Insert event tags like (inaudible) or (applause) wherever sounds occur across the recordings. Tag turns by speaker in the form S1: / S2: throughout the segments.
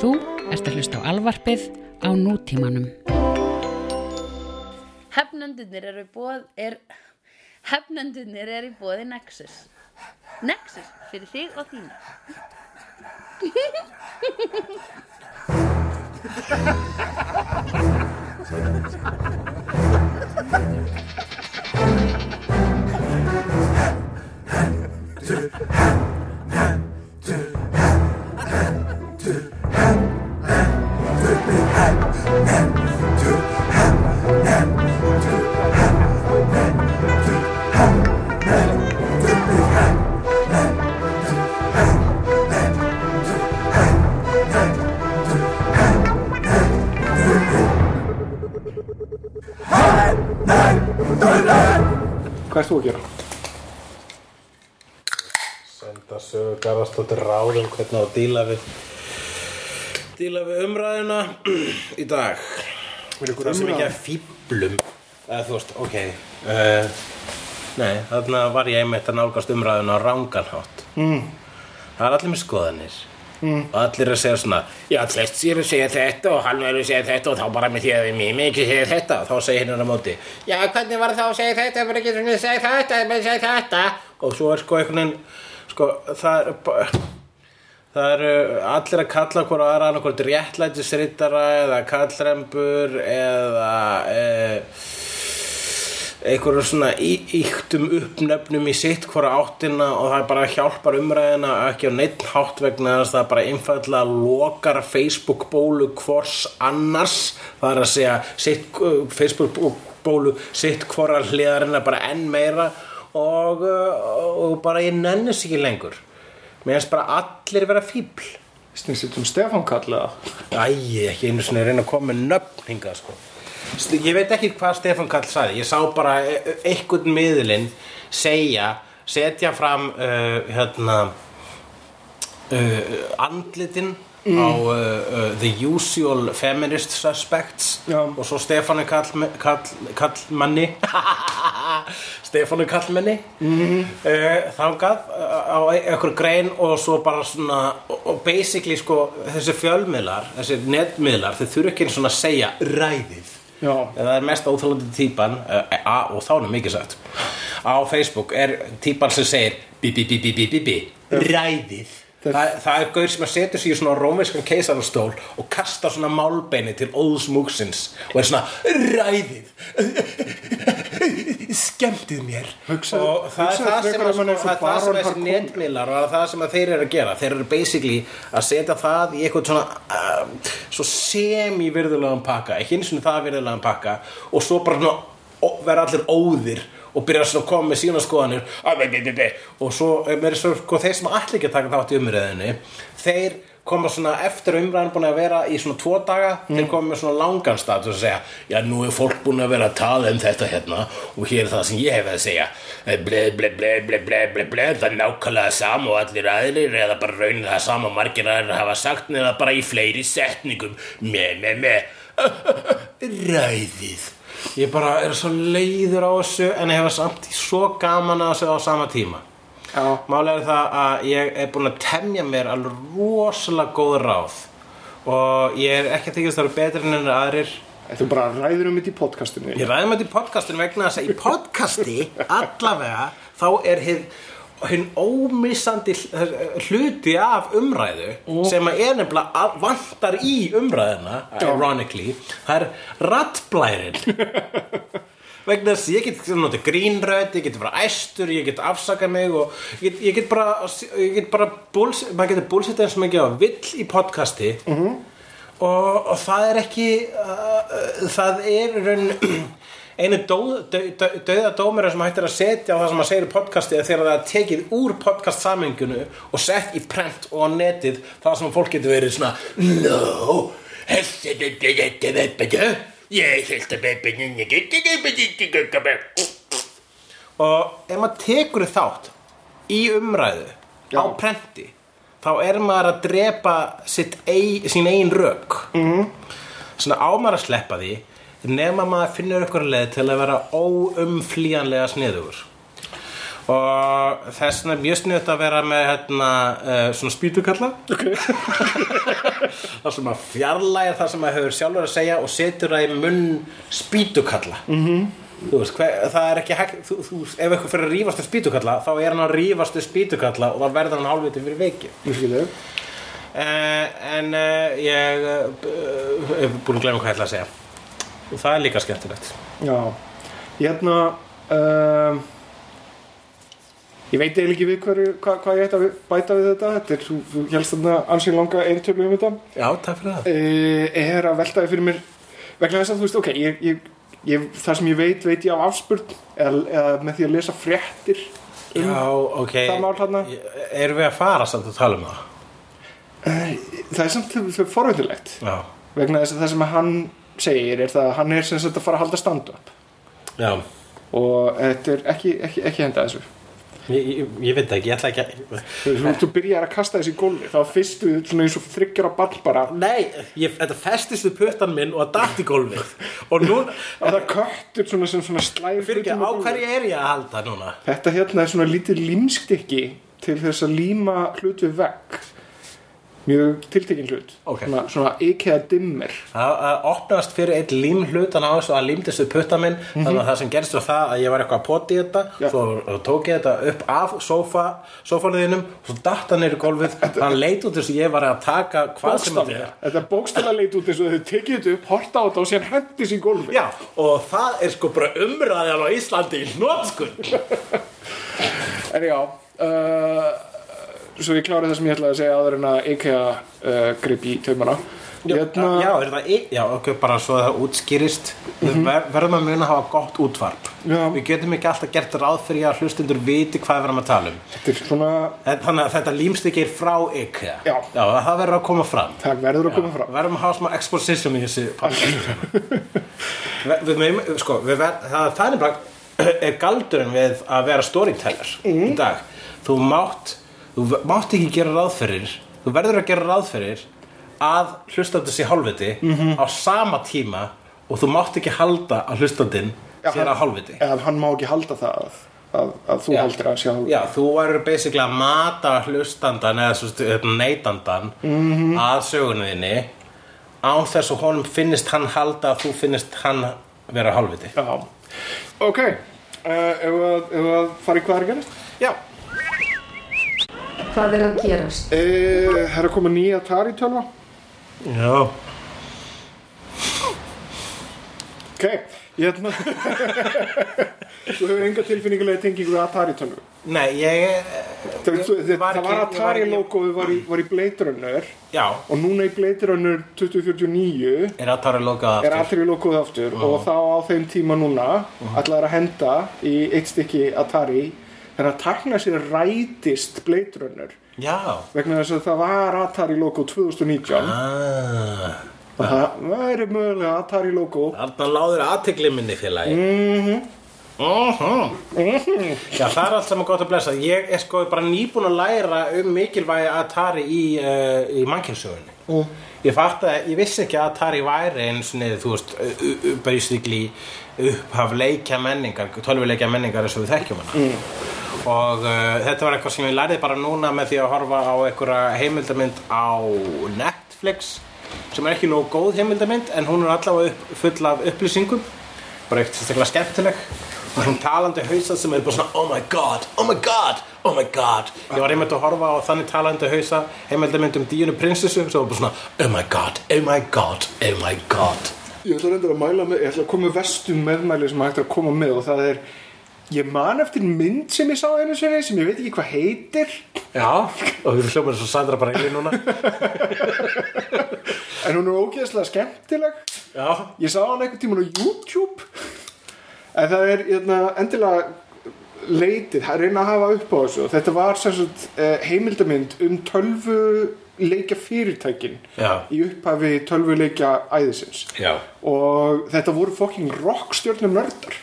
S1: Þú ert að hlusta á alvarpið á nútímanum.
S2: Hefnendunir eru bóð er Hefnendunir eru í bóði Nexus Nexus fyrir þig og þína
S3: Hvað (laughs)
S4: hvernig á að díla við díla við umræðina í dag. Það sem ekki að fýblum eða þú veist, ok uh, nei, þarna var ég einmitt að nálgast umræðina á ránganhátt mm. það er allir með skoðanir. Mm. og allir að segja svona já, þessi er að segja þetta og hann er að segja þetta og þá bara með því að mér mig ekki segja þetta. Þá segir hinn á móti já, hvernig var það að segja þetta? Bara ekki segja þetta, bara segja þetta. Og svo er sko einhvern veginn sko, það er bara Það eru allir að kalla hvora aðra annarkvort réttlætisrittara eða kallrembur eða e, einhverjum svona í- ýktum uppnöfnum í sitt hvora áttina og það bara hjálpar umræðina ekki á neitt hátt vegna þess að það bara einfallega lokar Facebook bólu hvors annars. Það er að segja sitt, Facebook bólu sitt hvora hliðarina bara enn meira og, og bara ég nennis ekki lengur mér finnst bara allir vera fíbl.
S3: Snýst um Stefán kallaða
S4: Æ, ekki einu sinni reyna að koma með nöfn hingað sko. Ég veit ekki hvað Stefán Kall sagði. Ég sá bara e- e- einhvern miðlinn segja, setja fram uh, hérna uh, andlitin á uh, uh, The Usual Feminist Suspects.
S3: Já.
S4: og svo Stefánu Kall, Kall, Kallmanni (laughs) Stefánu Kallmanni mm. uh, þangað á einhver grein og svo bara svona og, og basically sko þessi fjölmiðlar, þessi netmiðlar þeir þurfa ekki einu svona að segja ræðið.
S3: Já.
S4: það er mest óþálandi típan a, og þá er mikið sagt á Facebook er típan sem segir bi bi bi bi bi bi bi ræðið
S3: Það-
S4: það, er gaur sem að setja sig í svona rómverskan keisarastól og kasta svona málbeini til óðsmúksins og er svona ræðið skemmtið mér.
S3: Hugsaðu-
S4: og það er
S3: hugsaðu
S4: það sem, að, sko,
S3: og
S4: það, er sem þessi netmiðlar og það sem að þeir eru að gera þeir eru basically að setja það í eitthvað svona uh, svo semi-virðulegan pakka ekki eins og það virðulegan pakka og svo bara svona, vera allir óðir og byrjar svona að koma með sína skoðanir. Og svo mér er svo sko, þeir sem allir ekki að taka þátt í umræðinni þeir koma svona eftir umræðin búin að vera í svona tvo daga mm. þeir koma með svona langan stað og segja já nú er fólk búin að vera að tala um þetta hérna og hér er það sem ég hef að segja. Eh, ble ble ble ble ble ble ble það er nákvæmlega sam og allir aðlir eða bara raunin það sam og margir aðlir hafa sagt neða bara í fleiri setningum. Me me me. (laughs) Ræðið ég bara er svo leiður á þessu en ég hefa samt svo gaman að þessu á sama tíma.
S3: Já.
S4: Málega er það að ég er búin að temja mér alveg rosalega góð ráð. Og ég er ekki að þykist að það eru betri en aðrir.
S3: Þú bara ræður um þetta í podcastinu.
S4: Ég ræði með þetta í podcastinu vegna þess að í podcasti (laughs) allavega þá er hinn hinn ómissandi hl- hluti af umræðu sem að er nefnilega vantar í umræðina ironically, það er rattblærin. (laughs) Vegna þess að ég get notið grínrödd, ég get bara æstur, ég get afsakað mig og ég get, ég get bara, ég get bara búls, maður getur búlsitt eins og mikið á vill í podcasti. -hmm. og, og það er ekki uh, uh, það er raun einu döð, döð, döð, döða dómira sem hættir að setja á það sem að segja í podcasti er þegar það er tekið úr podcast samingunu og sett í prent og á netið það sem fólk getur verið svona no þessi ég held að og ef maður tekur þátt í umræðu á
S3: Já.
S4: prenti þá er maður að drepa sitt ei, sín eigin rök -hmm. svona á maður að sleppa því nema maður finnur ykkur leið til að vera óumflýjanlega sniðugur. Og þess vegna er mjög sniðut að vera með hérna, uh, svona spýtukalla. Okay. (laughs) það sem að fjarlægir það sem að hefur sjálfur að segja og setur það í munn spýtukalla. Mm -hmm. þú veist, hver, það er ekki hægt þú, þú, ef eitthvað fyrir að rífast um spýtukalla þá er hann að rífast um spýtukalla og þá verður hann hálfviti fyrir veiki uh, en uh, ég er búin að glemma hvað ég ætla að segja og það er líka skemmtilegt.
S3: Já, ég hérna um, Ég veit eiginlega ekki við hverju, hvað, hvað ég ætti að bæta við þetta. Þetta er, þú, þú helst þarna ansinn langa eirtölu um þetta.
S4: Já, takk fyrir það.
S3: Uh, Er að velta þið fyrir mér vegna þess að þú veist, ok ég, ég, ég, Það sem ég veit, veit ég á afspurn eða, eða með því að lesa fréttir um
S4: Já, ok.
S3: það mál þarna.
S4: Erum við að fara samt að tala um það?
S3: Það er samt forveitilegt
S4: Já.
S3: Vegna þess að það sem hann segir er það að hann er sem sagt að fara að halda stand-up
S4: Já.
S3: Og þetta er ekki, ekki, ekki henda þessu.
S4: Ég, ég, ég veit ekki, ég ætla ekki að
S3: Þú, þú, byrjar að kasta þessi í gólfi þá fyrstu svona eins og þryggjara ball bara.
S4: Nei, ég, þetta festist við puttan minn og datt í gólfið. Og nú, (laughs)
S3: að það köttur svona sem svona slæð
S4: fyrir ekki, á hverju er ég að halda núna?
S3: Þetta hérna er svona lítið límstykki til þess að líma hlut við vegg mjög tiltekinn hlut.
S4: Ok.
S3: svona, svona IKEA dimmer
S4: Það að opnast fyrir einn lím á þessu að límdist við puttan minn Þannig að það sem gerist var það að ég var eitthvað að poti þetta.
S3: Já.
S4: Svo tók ég þetta upp af sófa, sófanuðinum Og svo datt hann niður í gólfið. Hann leit út þess að ég var að taka hvað sem þetta
S3: bókstaflega.
S4: er
S3: þetta bókstaflega leit út eins og þau tekið þetta upp horta á þetta og síðan hendis í gólfi
S4: Já, og það er sko bara umræðan á Íslandi í hnótskun (laughs)
S3: en já uh, svo ég klári það sem ég ætlaði að segja áður en að IKEA uh, grip í taumana. Hérna,
S4: Já, er það, í- já, ok, bara svo að það útskýrist. Við ver, verðum að muna að hafa gott útvarp.
S3: Já.
S4: Við getum ekki alltaf gert ráð fyrir að hlustundur viti hvað við erum að tala um.
S3: Þetta er svona
S4: Þannig að þetta límstykki er frá IKEA.
S3: Já.
S4: það verður að koma fram.
S3: Það verður að koma fram.
S4: Verðum að hafa smá exposition í podcast. við, við, sko, við ver, það, það er bara (clears throat) er galdurinn við að vera storyteller
S3: Mhm.
S4: í dag. Þú mátt þú mátt ekki gera ráð fyrir þú verður að gera ráð fyrir að hlustandi sé hálfviti
S3: Mhm.
S4: á sama tíma og þú mátt ekki halda að hlustandinn
S3: Já,
S4: sé að hálfviti
S3: eða hann má ekki halda það að, að, að þú
S4: Já.
S3: haldir að sjá
S4: Já, þú verður basically að mata hlustandan eða stu- neytandan
S3: Mhm.
S4: að sögunniðinni án þess að honum finnist hann halda að þú finnist hann vera hálfviti
S3: Já. ok uh, ef við að, fara í hvað er að gerast
S4: Já,
S5: Hvað er að gerast?
S3: uh, það er að koma nýja Atari tölva?
S4: Já.
S3: Ok. Ég hérna (laughs) þú hefur enga tilfinningulega tengingu við Atari tölvu?
S4: Nei, ég
S3: það, það, það
S4: var
S3: var
S4: ekki-
S3: Atari
S4: ég var ekki-
S3: logoið var í, var í Blade Runner.
S4: Já,
S3: og núna í Blade Runner 2049
S4: er að tara lokað
S3: er
S4: aftur?
S3: Atari logoið aftur. Og þá á þeim tíma núna ætlaði að henda í eitt stykki Atari þannig að takna sér rætist Blade Runner.
S4: Já.
S3: Vegna þess að það var Atari logo 2019
S4: ah,
S3: og það væri mögulega Atari logo
S4: Þarna láður aðtegli minni félagi.
S3: Mhm.
S4: Mhm. Já, það er allt saman gott að blessa. Ég er sko bara nýbúin að læra um mikilvægi Atari í, uh, í mannkynnsögunni
S3: Mm.
S4: Ég ég vissi ekki að Atari væri eins og þú veist, u- u- basically upphaf leikja menningar, tölvuleikja menningar eins og við þekkjum hana.
S3: Mm.
S4: og uh, þetta var eitthvað sem ég lærði bara núna með því að horfa á einhverja heimildamynd á Netflix sem er ekki nógu góð heimildamynd en hún er allavega upp, full af upplýsingum. Bara eitt sérstaklega skemmtileg. Og svona talandi hausa sem er bara svona oh my god, oh my god, oh my god. Ég var einmitt að horfa á þannig talandi hausa heimildamynd um Díunu prinsessu sem var bara svona oh my god, oh my god, oh my god
S3: Ég ætla reyndar að mæla með, ég ætla að koma vestum meðmæli sem hægt er að koma með og það er ég man eftir mynd sem ég sá einu sinni sem ég veit ekki hvað heitir.
S4: Já, og við hljómaður svo Sandra bara einu núna. (laughs)
S3: En hún er ógeðslega skemmtileg.
S4: Já,
S3: ég sá hann einhvern tímann á YouTube. En það er hérna, endilega leitið, að reyna að hafa upp á þessu. Þetta var sagt eh, heimildamynd tölvuleikja fyrirtækin
S4: Já.
S3: í upphafi tölvuleikja æðisins.
S4: Já.
S3: Og þetta voru fokking rockstjörnum nördar.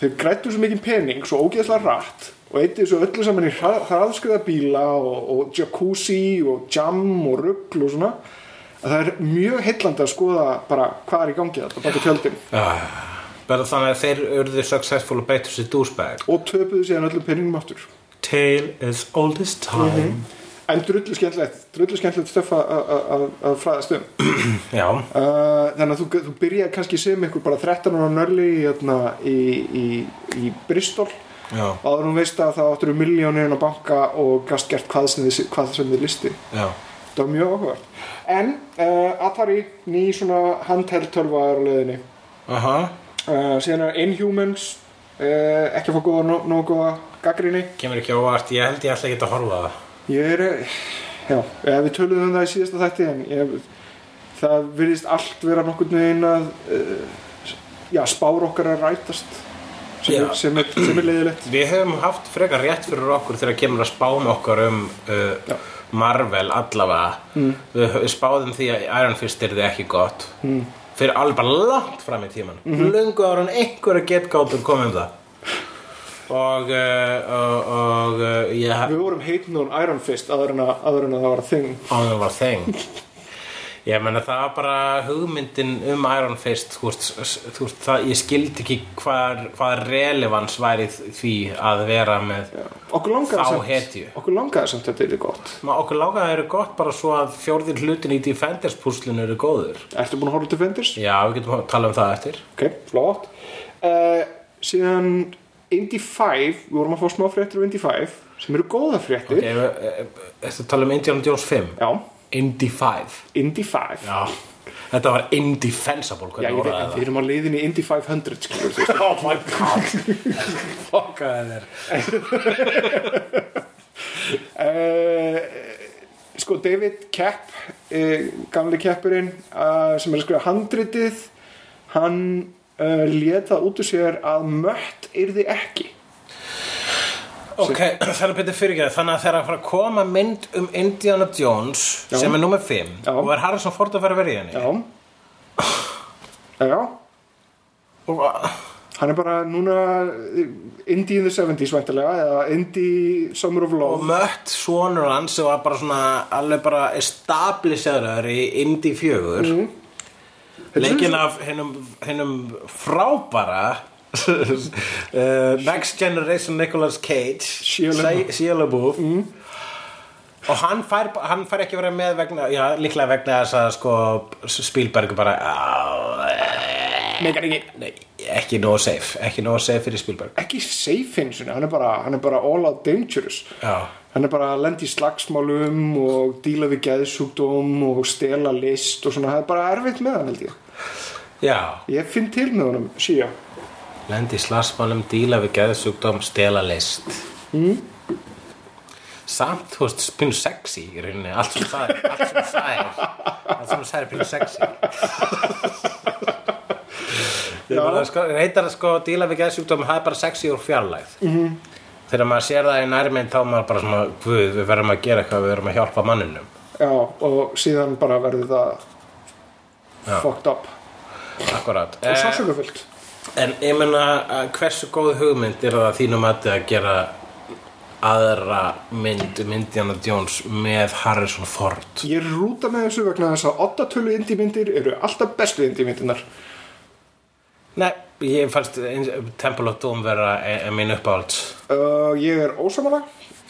S3: Þeir grættu svo mikið pening svo ógeðslega rætt og eittu þessu öllu saman í hraðskriða bíla og, og jacuzzi og jam og rugl og svona. Að það er mjög heillandi að skoða bara hvað er í gangi þetta baka tjöldin.
S4: Bara þannig að þeir urðu successful og betur sér douchebag.
S3: Og töpuðu síðan öllum peningum aftur.
S4: Tale as old as time
S3: en drullu skemmtilegt, drullu skemmtilegt stöf að- fræðast um. (clears throat)
S4: Já,
S3: Uh, þannig að þú, þú byrjaði kannski sem ykkur bara 13 ára nörli í, hérna, í, í, í Bristol.
S4: Já,
S3: áður hún veist að það áttur miljónir á banka og gast gert hvað sem þið, hvað sem þið listi
S4: já.
S3: Það var mjög áhugavert. En uh, Atari, ný svona handheld tölva er á leiðinni.
S4: Aha,
S3: uh, síðan er Inhumans uh, ekki að fá góða, nó- nógu góða gaggrinni
S4: kemur ekki óvart. Ég held ég ætla ekki að horfa það
S3: ég er eh, já, eh, við töluðum um það í síðasta þætti en ég, það virðist allt vera nokkurn veginn að uh, já, spár okkar að rætast sem, er, sem, er, sem er leiðilegt.
S4: Við höfum haft frekar rétt fyrir okkur þegar kemur að spám okkar um uh, Marvel allavega. Mm. Við spáðum því að Iron Fist er þið ekki gott. Mm. Fyrir alveg langt fram í tíman mm -hmm. Lungu ára en einhverja getgátur komum um það Og, uh, og, og uh, ég
S3: við vorum heitin á Iron Fist aður en að, áður en að það var þing
S4: Og það var þeng Ég meina það var bara hugmyndin um Iron Fist þú veist, þú veist, það, ég skildi ekki hvað, hvað relevans væri því að vera með
S3: langaði
S4: Þá hetju.
S3: okkur langaði samt þetta er gott.
S4: Ma, okkur lágaði eru gott bara svo að fjórðin hlutin í Defenders púslinu eru góður.
S3: Ertu búin að horfa til Fenders?
S4: Já, við getum að tala um það eftir.
S3: Ok, flott. Uh, síðan Indy 5 við vorum að fá smá fréttir um Indy 5 sem eru góða fréttir.
S4: Okay, Þetta tala um Indiana Jones 5
S3: já,
S4: Indy 5
S3: Indy 5
S4: Já, þetta var indefensible
S3: Já, ég veit,
S4: orðaði
S3: við erum á leiðinni í Indy 500 skilur, þú
S4: það (laughs) Oh my god. Fokkaði þér.
S3: Uh, Sko, David Kapp uh, gamli keppurinn uh, sem er að skrifa handritið hann uh, lét það út úr sér að mött yrði ekki.
S4: Ok, (clears throat) það er betur fyrirgerð Þannig að þegar að fara að koma mynd um Indiana Jones
S3: Já.
S4: sem er nummer 5
S3: Já.
S4: og er Harrison Ford að vera í henni.
S3: Já. Já,
S4: og
S3: Hann er bara núna uh, Indie in the 70s væntalega eða Indie Summer of
S4: og
S3: Love
S4: mött svonur hans sem var bara svona alveg bara establishaður í Indy 4 mm. Leikinn af hennum, frábara uh, (laughs) Next Generation Nicolas Cage
S3: Shia LaBeouf.
S4: Mm. og hann fær, hann fær ekki verið með vegna, já, líklega vegna þess að sko Spielberg bara
S3: Megar ekki
S4: nei, ekki nóg safe ekki nóg safe fyrir Spielberg.
S3: Ekki safe eins og hann er bara hann er bara all out dangerous.
S4: Já.
S3: Hann er bara að lenda í slagsmálum og díla við geðsjúkdóm og stela list og svona, það er bara erfitt með hann held ég.
S4: Já.
S3: Ég finn til með honum, síja
S4: Lendi í slagsmálum, díla við geðsjúkdóm, stela list. Mm. Samt, þú veist, pínu sexy í rauninni. Allt sem það er, allt sem það er er pínu sexy (laughs) reytar að sko díla við geðsjúkdóm Það er bara sexy úr fjarlægð. Mm. Þegar maður sér það í nærmynd þá maður bara svona Guð, við verðum að gera eitthvað, við verðum að hjálpa manninum.
S3: Já, og síðan bara verður það
S4: Já.
S3: fucked up.
S4: Akkurat
S3: og sásökufullt
S4: En ég menna að hversu góð hugmynd er það að þínum að að gera aðra mynd Indiana Jones með Harrison Ford?
S3: Ég rúta með þessu vegna þess að 8 tölu indie myndir eru alltaf bestu indie myndirnar
S4: Nei, ég fannst Temple of Doom vera e- e- mín uppáhalds.
S3: Uh, ég er ósamála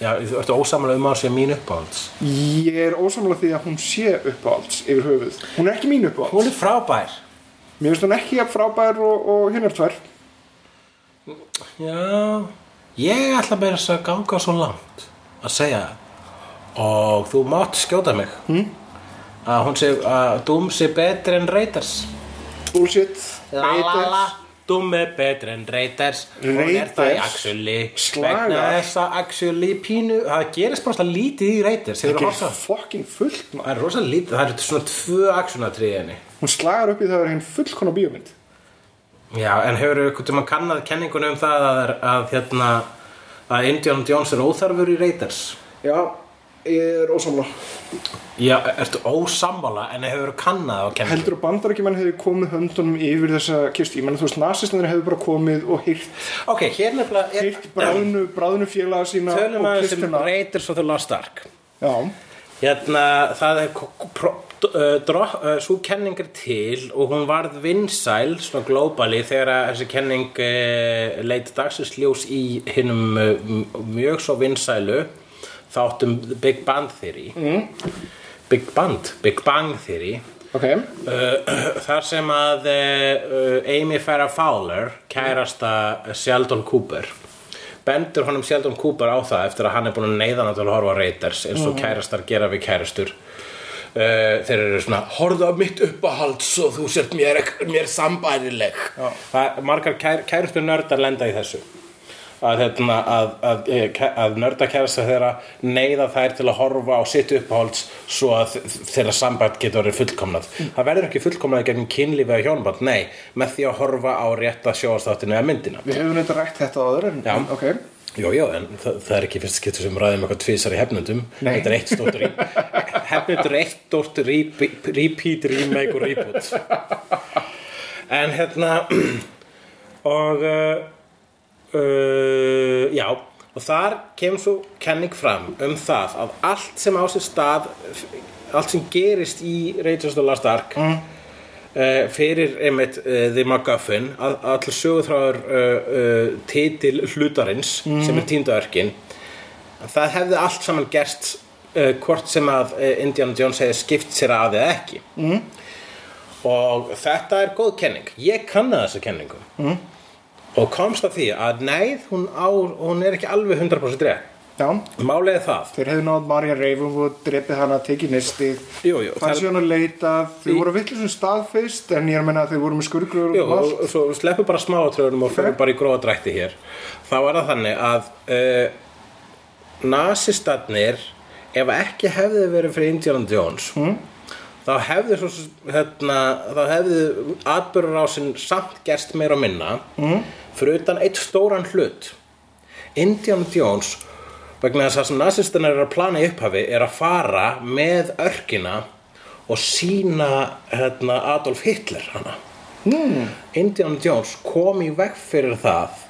S4: Já, þú ertu ósamlega um á sig mín uppáhalds?
S3: Ég er ósamála því að hún sé uppáhalds yfir höfuð, hún er ekki mín uppáhalds.
S4: Hún er frábær.
S3: Mér finnst hún ekki jafn frábær og, og hinnar tvær.
S4: Já, ég ætla bara að ganga svo langt að segja og þú mátt skjóta mig hm? að hún sé að Doom sé betri en Raiders.
S3: Bullshit,
S4: La la la.
S3: Raiders.
S4: Doom er betri en Raiders. Hún er það í
S3: Slagar.
S4: Vegna þess að actually pínu Það gerist bara svona lítið í Raiders.
S3: Það er
S4: horfað?
S3: fucking fullt
S4: Það er rosa lítið, það er svona tvö actionatriði henni
S3: hún slagar upp í það að vera hinn fullkona bíómynd.
S4: Já, en hefur ykkur tíma kannað kenningunum um það að, að, hérna, að Indiana Jones er óþarfur í Raiders?
S3: Já, ég er ósamla
S4: Já, ertu ósammála en hefur kannað á kenningunum
S3: heldur að bandarækjumenn hefur komið höndunum yfir þessa kistu, ég menn þú veist nasistandinn hefur bara komið og hýrt,
S4: Ok, hér nefnilega er,
S3: hýrt bráðinu, bráðinu félaga sína
S4: Tölum
S3: og
S4: aðeins um
S3: kistuna
S4: Raiders of the Lost Ark
S3: já,
S4: Hérna, það er uh, svo kenning er til og hún varð vinsæl svona globally þegar að þessi kenning uh, leit dagsins ljós í hinnum uh, mjög svo vinsælu þáttum Big Bang Theory. Mm. Big Band, Big Bang Theory.
S3: Ok,
S4: uh, þar sem að uh, Amy Farrah Fowler kærasta Sheldon Cooper bendur honum Sheldon Cooper á það eftir að hann er búin að neyða hann til að horfa á Raiders eins og kærastar gera við kærastur uh, þeir eru svona horfðu á mitt uppáhalds og þú sért mér, mér sambærileg. Margar kær, kærastur nördar lenda í þessu að, hérna, að, að, að, að nörda kærasta þeirra neyða þær til að horfa á sitt uppáhalds svo að þeirra sambært getur verið fullkomnað. Það verður ekki fullkomnað gegn kynlífi eða hjónaband, nei, með því að horfa á rétta sjóastáttinu eða myndina.
S3: Við hefum þetta rætt þetta áður en,
S4: Já.
S3: ok.
S4: Jú, jú, en það, það er ekki fyrst skiptur sem ræðum eitthvað tvisar í hefnundum. Þetta er eitt stórt rí (laughs) Hefnundur er eitt stórt repeat, repeat, remake og reboot. (laughs) En hérna (clears throat) Og uh, uh, Já Og þar kemur svo kenning fram um það að allt sem á sér stað allt sem gerist í Rangers of the Last Ark mm. fyrir einmitt uh, The MacGuffin all, allir sögutráður uh, uh, titil hlutarins sem er tínda örkin það hefði allt saman gerst uh, hvort sem að uh, Indiana Jones hefði skipt sér að eða ekki mm. og þetta er góð kenning ég kanna þessa kenningu mm. Og komst að því að nei, hún, á, hún er ekki alveg 100% rétt. Er það.
S3: Þeir hefðu nátt Marja Reifum og drepið hana að tekið nistið. Það er síðan að leita, þau
S4: Í-
S3: voru vittlisum staðfist en ég er að menna að þau voru með skurglur
S4: Jú,
S3: og
S4: og, svo sleppum bara smáatröðunum og fyrir bara í gróða drætti hér. Þá er það þannig að uh, nasistarnir ef ekki hefði verið fyrir Indiana Jones mm. Þá hefði svo, hérna, þá hefði atbyrðurásin samt gerst meira og minna mm. fyrir utan eitt stóran hlut. Indiana Jones vegna þess að sem nasistarnir eru að plana í upphafi er að fara með örkina og sína hérna, Adolf Hitler hana. Indiana Jones kom í veg fyrir það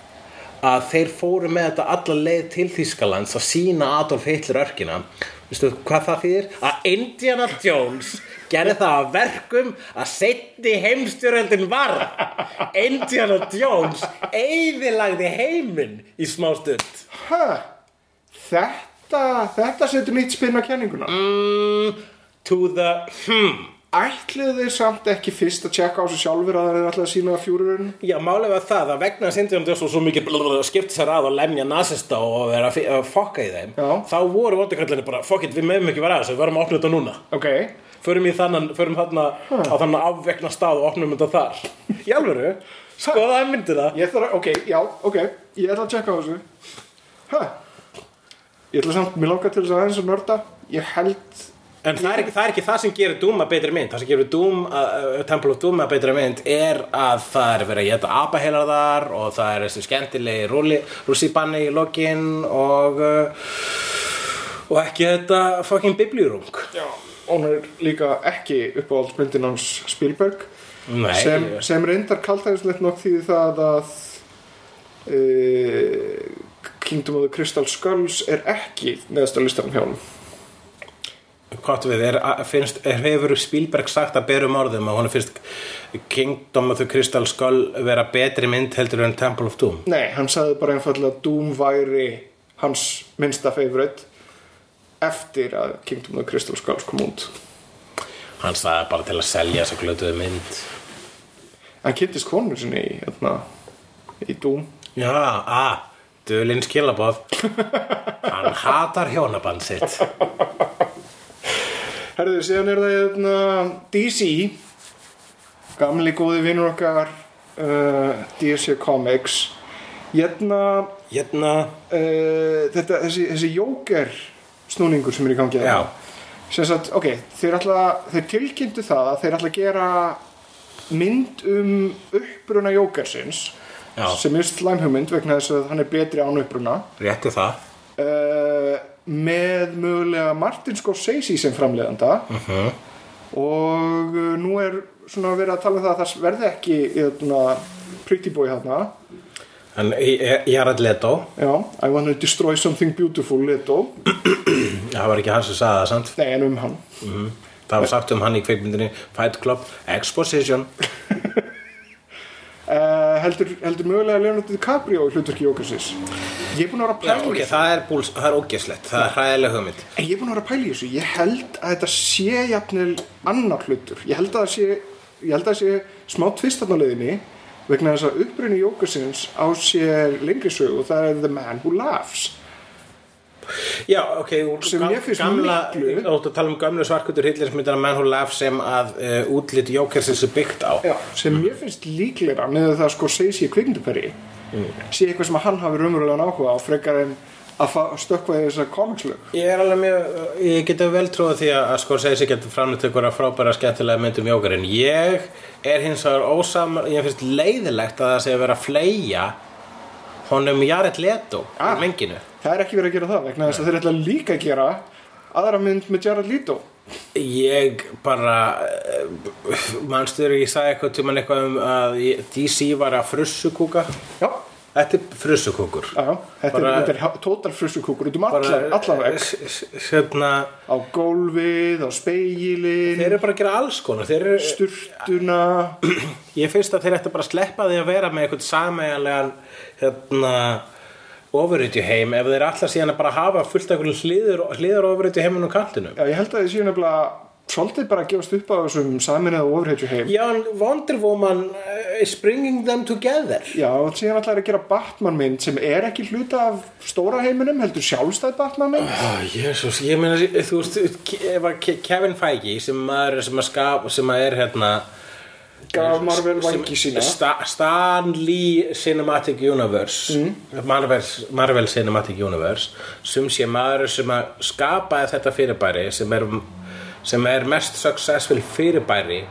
S4: að þeir fóru með þetta alla leið til Þýskalands að sína Adolf Hitler örkina veistu hvað það þýðir? að Indiana Jones gerði það að verkum að setni heimstjöröldin var. Indiana Jones eyðilagði heiminn í smá stund.
S3: Hæ, þetta, þetta setur nýtt spinn á kenninguna.
S4: Mm, to the hmm
S3: Ætluðu þeir samt ekki fyrst að tjekka á sig sjálfur að það er alltaf að sína fjúrurinn?
S4: Já, málið var það að vegna að Jones var svo mikið blablabla, skipt sér að og lemja nasista og vera að fokka í þeim
S3: Já.
S4: þá voru vondikallinni bara, fuck it, við meðum ekki vera að þessu við verðum að opna þetta núna.
S3: Ok,
S4: förum í þannan, förum þarna á þannan afvekna stað og opnum þetta þar. Í alvöru, skoða að myndina
S3: ég ætla að, ok, já, ok Ég ætla að tjekka á þessu. Hæ, ég ætla samt, mér langar til þess að aðeins að nörda. Ég held
S4: en það er, ekki, það er ekki það sem gerir Doom að betri mynd. Það sem gerir Doom, uh, Temple of Doom að betri mynd er að það er verið að geta apaheilar þar og það er þessi skemmtilegi rússibanni í lokin og uh, og ekki þetta fucking biblíurung
S3: Já, hún er líka ekki uppáhaldsmyndin hans Spielberg
S4: Nei,
S3: sem, sem reyndar kaltæðislegt nokk því það að uh, Kingdom of the Crystal Skulls er ekki neðast á listanum hjá honum
S4: Hvort við, er, finnst, er, hefur Spielberg sagt að berum orðum að hún finnst Kingdom of the Crystal Skull vera betri mynd heldur en Temple of Doom?
S3: Nei, hann sagði bara einfallega að Doom væri hans minnsta favorite eftir að Kingdom of the Crystal Skulls kom út.
S4: Hann sagði bara til að selja þessa glötuðu mynd.
S3: Hann kynntist konu sinni í, hérna, í Doom.
S4: Já, að, dölinn skilabóð (laughs) Hann hatar hjónaband sitt
S3: Herðu, síðan er það hérna, DC gamli góði vinnur okkar uh, DC Comics. Hérna
S4: Hérna,
S3: uh, þetta, þessi, þessi Joker snúningur sem er í gangi
S4: já,
S3: sem sagt, ok, þeir, ætla, þeir tilkynntu það að þeir ætla að gera mynd um uppruna Jokersins
S4: Já.
S3: sem er slæmhugmynd vegna þess að hann er betri án uppruna.
S4: Réttu það.
S3: Uh, með mögulega Martin Scorsese sem framleiðanda.
S4: Mhm.
S3: og uh, nú er svona verið að tala um það að það verði ekki hérna, Pretty Boy hérna
S4: En Jared Leto.
S3: Já, I wanna destroy something beautiful Leto.
S4: Það var ekki hann sem sagði það, sant?
S3: nei en um hann.
S4: Það var sagt um hann í kveikmyndinni Fight Club Exposition.
S3: Uh, (laughs) heldur, heldur mögulega Leonardo DiCaprio í hlutverki Jókersins ég er búin að vera að pæla í
S4: ok,
S3: þessu.
S4: það er, búls, það er ógeslegt, það er hræðileg hugmynd.
S3: En ég er búin að vera að pæla í þessu. Ég held að þetta sé jafnil annar hlutur. Ég held að það sé, ég að sé smá tvist þarna á leiðinni vegna þess að upprunni Jókersins á sér lengri sög og það er The Man Who Laughs.
S4: Já, ok,
S3: Sem mér finnst miklu-
S4: Þú ert að tala um gömlu svarkutur hillismyndina Man Who Laughs sem að uh, útlit Jókersins er byggt á.
S3: Já, sem mér finnst líklega með það sko segir sér kvikmynduperi sé eitthvað sem að hann hafi raunverulega áhuga á frekar en að fa- stökkva í þessar komikslög
S4: Ég er alveg mjög, ég geti vel trúið því að Scorsese getur framleitt ykkur að frábæra skemmtilega myndum jókar en ég er hins vegar ósam, ég finnst leiðilegt að það sé að vera að fleia honum Jared Leto
S3: Ah.
S4: í menginu.
S3: Það er ekki verið að gera það vegna þess að þeir ætla líka að gera aðra mynd með Jared Leto
S4: Ég bara uh, mannstur ég sagði eitthvað tímann eitthvað um að ég- DC var að frussukúka?
S3: Já,
S4: Þetta er frussukúkur.
S3: Þetta
S4: Bara-
S3: er, þetta er total frussukúkur út um allan, allan veg
S4: hérna,
S3: á gólfið, á speilin
S4: þeir eru bara að gera alls konar. Eru,
S3: sturtuna.
S4: Ég finnst að þeir ættu bara að sleppa því að vera með eitthvað sameiginlegan hérna ofurrýtju heim ef þeir allar síðan að bara hafa fullt af hliður, hliður ofurrýtju heimunum kantinum
S3: já, ég held að þið séu nefnilega svolítið bara að gefast upp á þessum saminniða og ofurheitju heim.
S4: Já, Wonder Woman uh, is bringing them together.
S3: Já, og síðan ætlaði að gera Batman mynd sem er ekki hluta af stóra heiminum, heldur sjálfstæð Batman mynd.
S4: Ó, jésús, ég meina, þú veist, að Kevin Feige sem maður sem að skap, sem að er hérna
S3: Gaf Marvel
S4: sem-
S3: vangi sína.
S4: Sta, Stan Lee Cinematic Universe. Marvel, Marvel Cinematic Universe. Sem sé maður sem að skapaði þetta fyrirbæri sem er, sem er mest successful fyrirbæri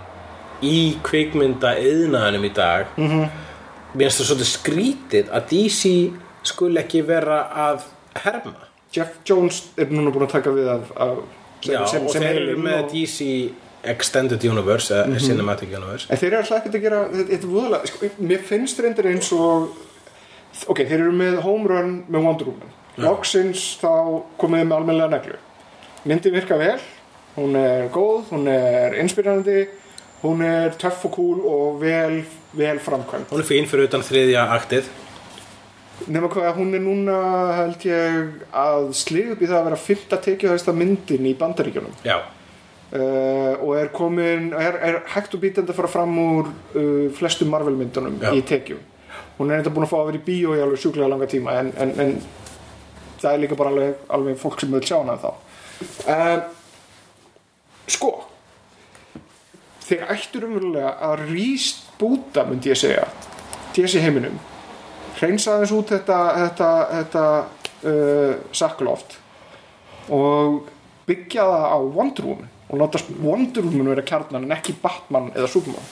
S4: í kvikmynda yðnaðanum í dag. -hmm. mér finnst það svolítið skrítið að DC skul ekki vera að herma.
S3: Jeff Jones er núna búin að taka við af, af
S4: Já, og þeir eru með
S3: og-
S4: DC Extended Universe eða Cinematic Universe
S3: En þeir eru alltaf ekkert að gera, þetta er voðalega, sko, mér finnst reyndir eins og, ok, þeir eru með home run með Wonder Woman. Loksins þá komið þið með almennilega neglu. Myndin virka vel, hún er góð, hún er inspirerandi, hún er töff og cool og vel, vel framkvæmt.
S4: Hún er fín fyrir utan þriðja aktið
S3: Nefna hvað, hún er núna held ég að slið upp í það að vera fyrta tekjuhæsta myndin í bandaríkjunum
S4: Já,
S3: uh, og er komin, er, er hægt og bítandi að fara fram úr uh, flestum Marvel myndunum
S4: Já.
S3: í tekjum. Hún er eitthvað búin að fá að vera í bíó í alveg sjúklega langa tíma en, en, en það er líka bara alveg, alveg fólk sem vil sjá hana þá. Uh, sko þeir ættu umverulega að ríst búta myndi ég segja DC heiminum. Hreinsa aðeins út þetta, þetta, þetta uh, sakloft og byggja það á Wonder Woman og láta Wonder Woman vera kjarnan en ekki Batman eða Superman.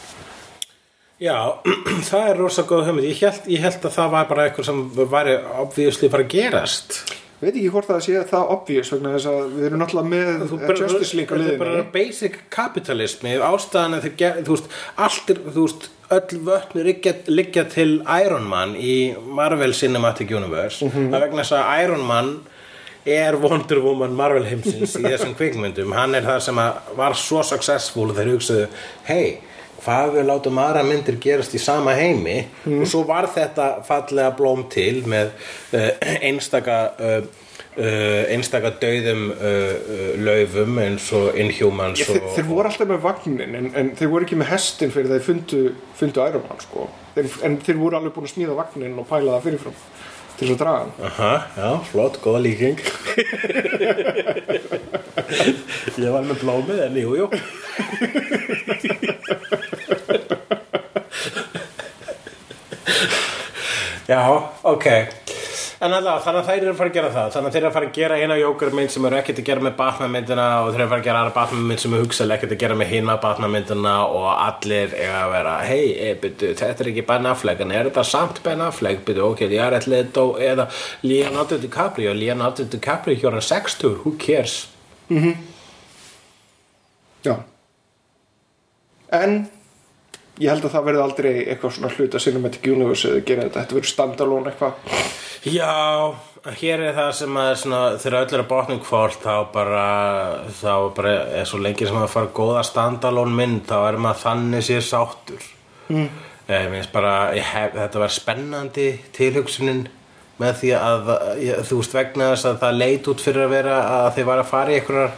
S4: Já (clears throat) það er rosa góð hugmynd. Ég held, ég held að það var bara eitthvað sem væri obvíðusli bara að gerast.
S3: Veit ekki hvort það sé það obvious vegna þess að við erum náttúrulega með
S4: Þú
S3: eh,
S4: bara-
S3: Justice League á
S4: þetta er bara basic kapitalismi ástæðan að þeir þú veist, allt er, þú veist, öll vötn liggja, til Iron Man í Marvel Cinematic Universe.
S3: Mhm.
S4: það vegna þess að Iron Man er Wonder Woman Marvel heimsins í þessum kvikmyndum, hann er það sem var svo successful þeir hugsaðu hei, hvað við látum aðra myndir gerast í sama heimi
S3: Mhm.
S4: og svo var þetta fallega blóm til með uh, einstaka uh, uh, einstaka dauðum uh, uh, laufum eins og Inhumans
S3: Ég, þeir,
S4: og,
S3: þeir voru alltaf með vagnin en, en þeir voru ekki með hestin fyrir þeir fundu, fundu Iron Man sko. þeir, en þeir voru alveg búin að smíða vagnin og pæla það fyrirfram til þess að draga hann.
S4: Aha, já, flott, góða líking. (laughs) Ég var með blómið en jú, jú (laughs) Já, ok. En allavega, þannig að þær eru að fara að gera það. Þannig að þeir eru að fara að gera eina jókurmynd sem eru ekkert að gera með Batman myndina og þeir eru að fara að gera aðra Batman mynd sem er hugsaðlega ekkert að gera með hina Batman myndina og allir eiga að vera hei, e, byrju, þetta er ekki Ben Affleck en er þetta samt Ben Affleck, byrju, ok, ég er eitthvað Leto eða Leonardo DiCaprio. Leonardo DiCaprio hjóra 60, who cares?
S3: Já. En ég held að það verði aldrei eitthvað svona hluta Cinematic Universe eða gera þetta, þetta verður standalone eitthvað
S4: Já, hér er það sem að svona, þegar öll er að botnum hvort þá bara, þá bara er svo lengi sem að fara góða standalone mynd þá er maður þannig sér sáttur mm. ég finnst bara ég hef, þetta var spennandi tilhugsunin með því að ég, þú veist vegna þess að það leit út fyrir að vera að þið var að fara í einhverjar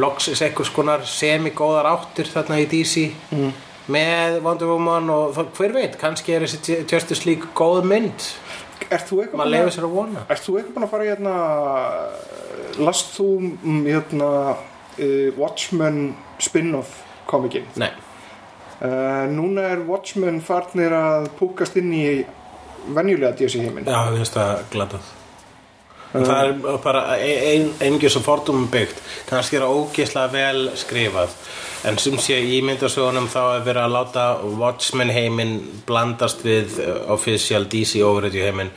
S4: loksis einhvers konar semigóðar áttir þarna í DC mm. Með Wonder Woman og hver veit, kannski er þessi Justice League góð mynd.
S3: Ert þú eitthvað búin að-
S4: að
S3: að fara í hérna Last þú mm, hérna uh, Watchmen spin-off komikinn?
S4: Nei,
S3: uh, Núna er Watchmen farnir að púkast inn í venjulega DC heiminn
S4: já, ég finnst það glatað En það er bara ein, einhver sem fordumum byggt. Kannski er það ógeðslega vel skrifað en sem sé í myndasögunum þá er verið að láta Watchmen heiminn blandast við uh, official DC overröðu heiminn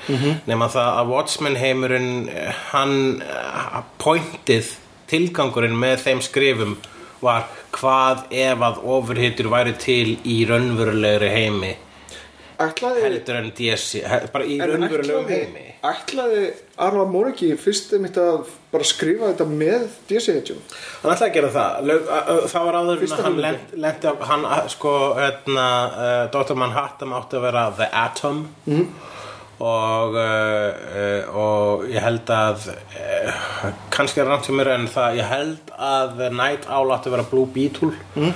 S4: nema það að Watchmen heimurinn eh, hann uh, pointið tilgangurinn með þeim skrifum var hvað ef að overhittur væri til í raunverulegri heimi
S3: Ætlaði,
S4: heldur en DC bara í
S3: en
S4: raunverulegum
S3: ætlaði,
S4: heimi
S3: ætlaði Arla Moriki fyrst einmitt að bara skrifa þetta með DC heitjum
S4: Hann ætlaði að gera það Það var áður en hann
S3: hugmyndin.
S4: lent- hann, sko, hérna, uh, Dr. Manhattan átti að vera The Atom mm. og uh, og ég held að uh, kannski er rangt hjá mér en það ég held að Night Owl átti að vera Blue Beetle mm.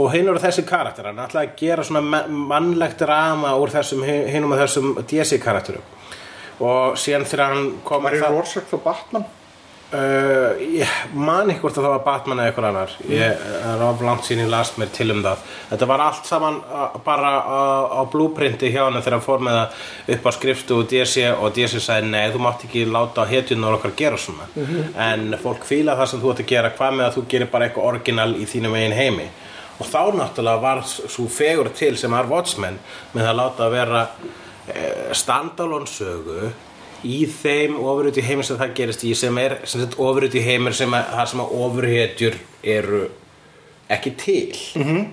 S4: og hinn eru þessi karakter hann ætlaði að gera svona ma- mannlegt rama úr þessum hinum og þessum DC karakterum og síðan þegar hann kom
S3: Var
S4: það-
S3: Rorschach þá Batman?
S4: Uh, ég man ekki hvort að það var Batman eða eitthvað annar. Ég er of langt sín ég las mér til um það. Þetta var allt saman uh, bara á, á blúprinti hjá hann þegar hann fór með það upp á skrifstu og DC og DC sagði nei þú mátt ekki láta hetjunar okkar gera svona. En fólk fíla það sem þú ætti að gera. Hvað með að þú gerir bara eitthvað orginal í þínum eigin heimi? Og þá náttúrulega var svo fegur til sem var Watchmen með að láta að vera uh, standalone sögu í þeim ofurut í heimur sem það gerist í sem er ofurut í heimur sem að, sem að ofurhetjur eru ekki til -hmm.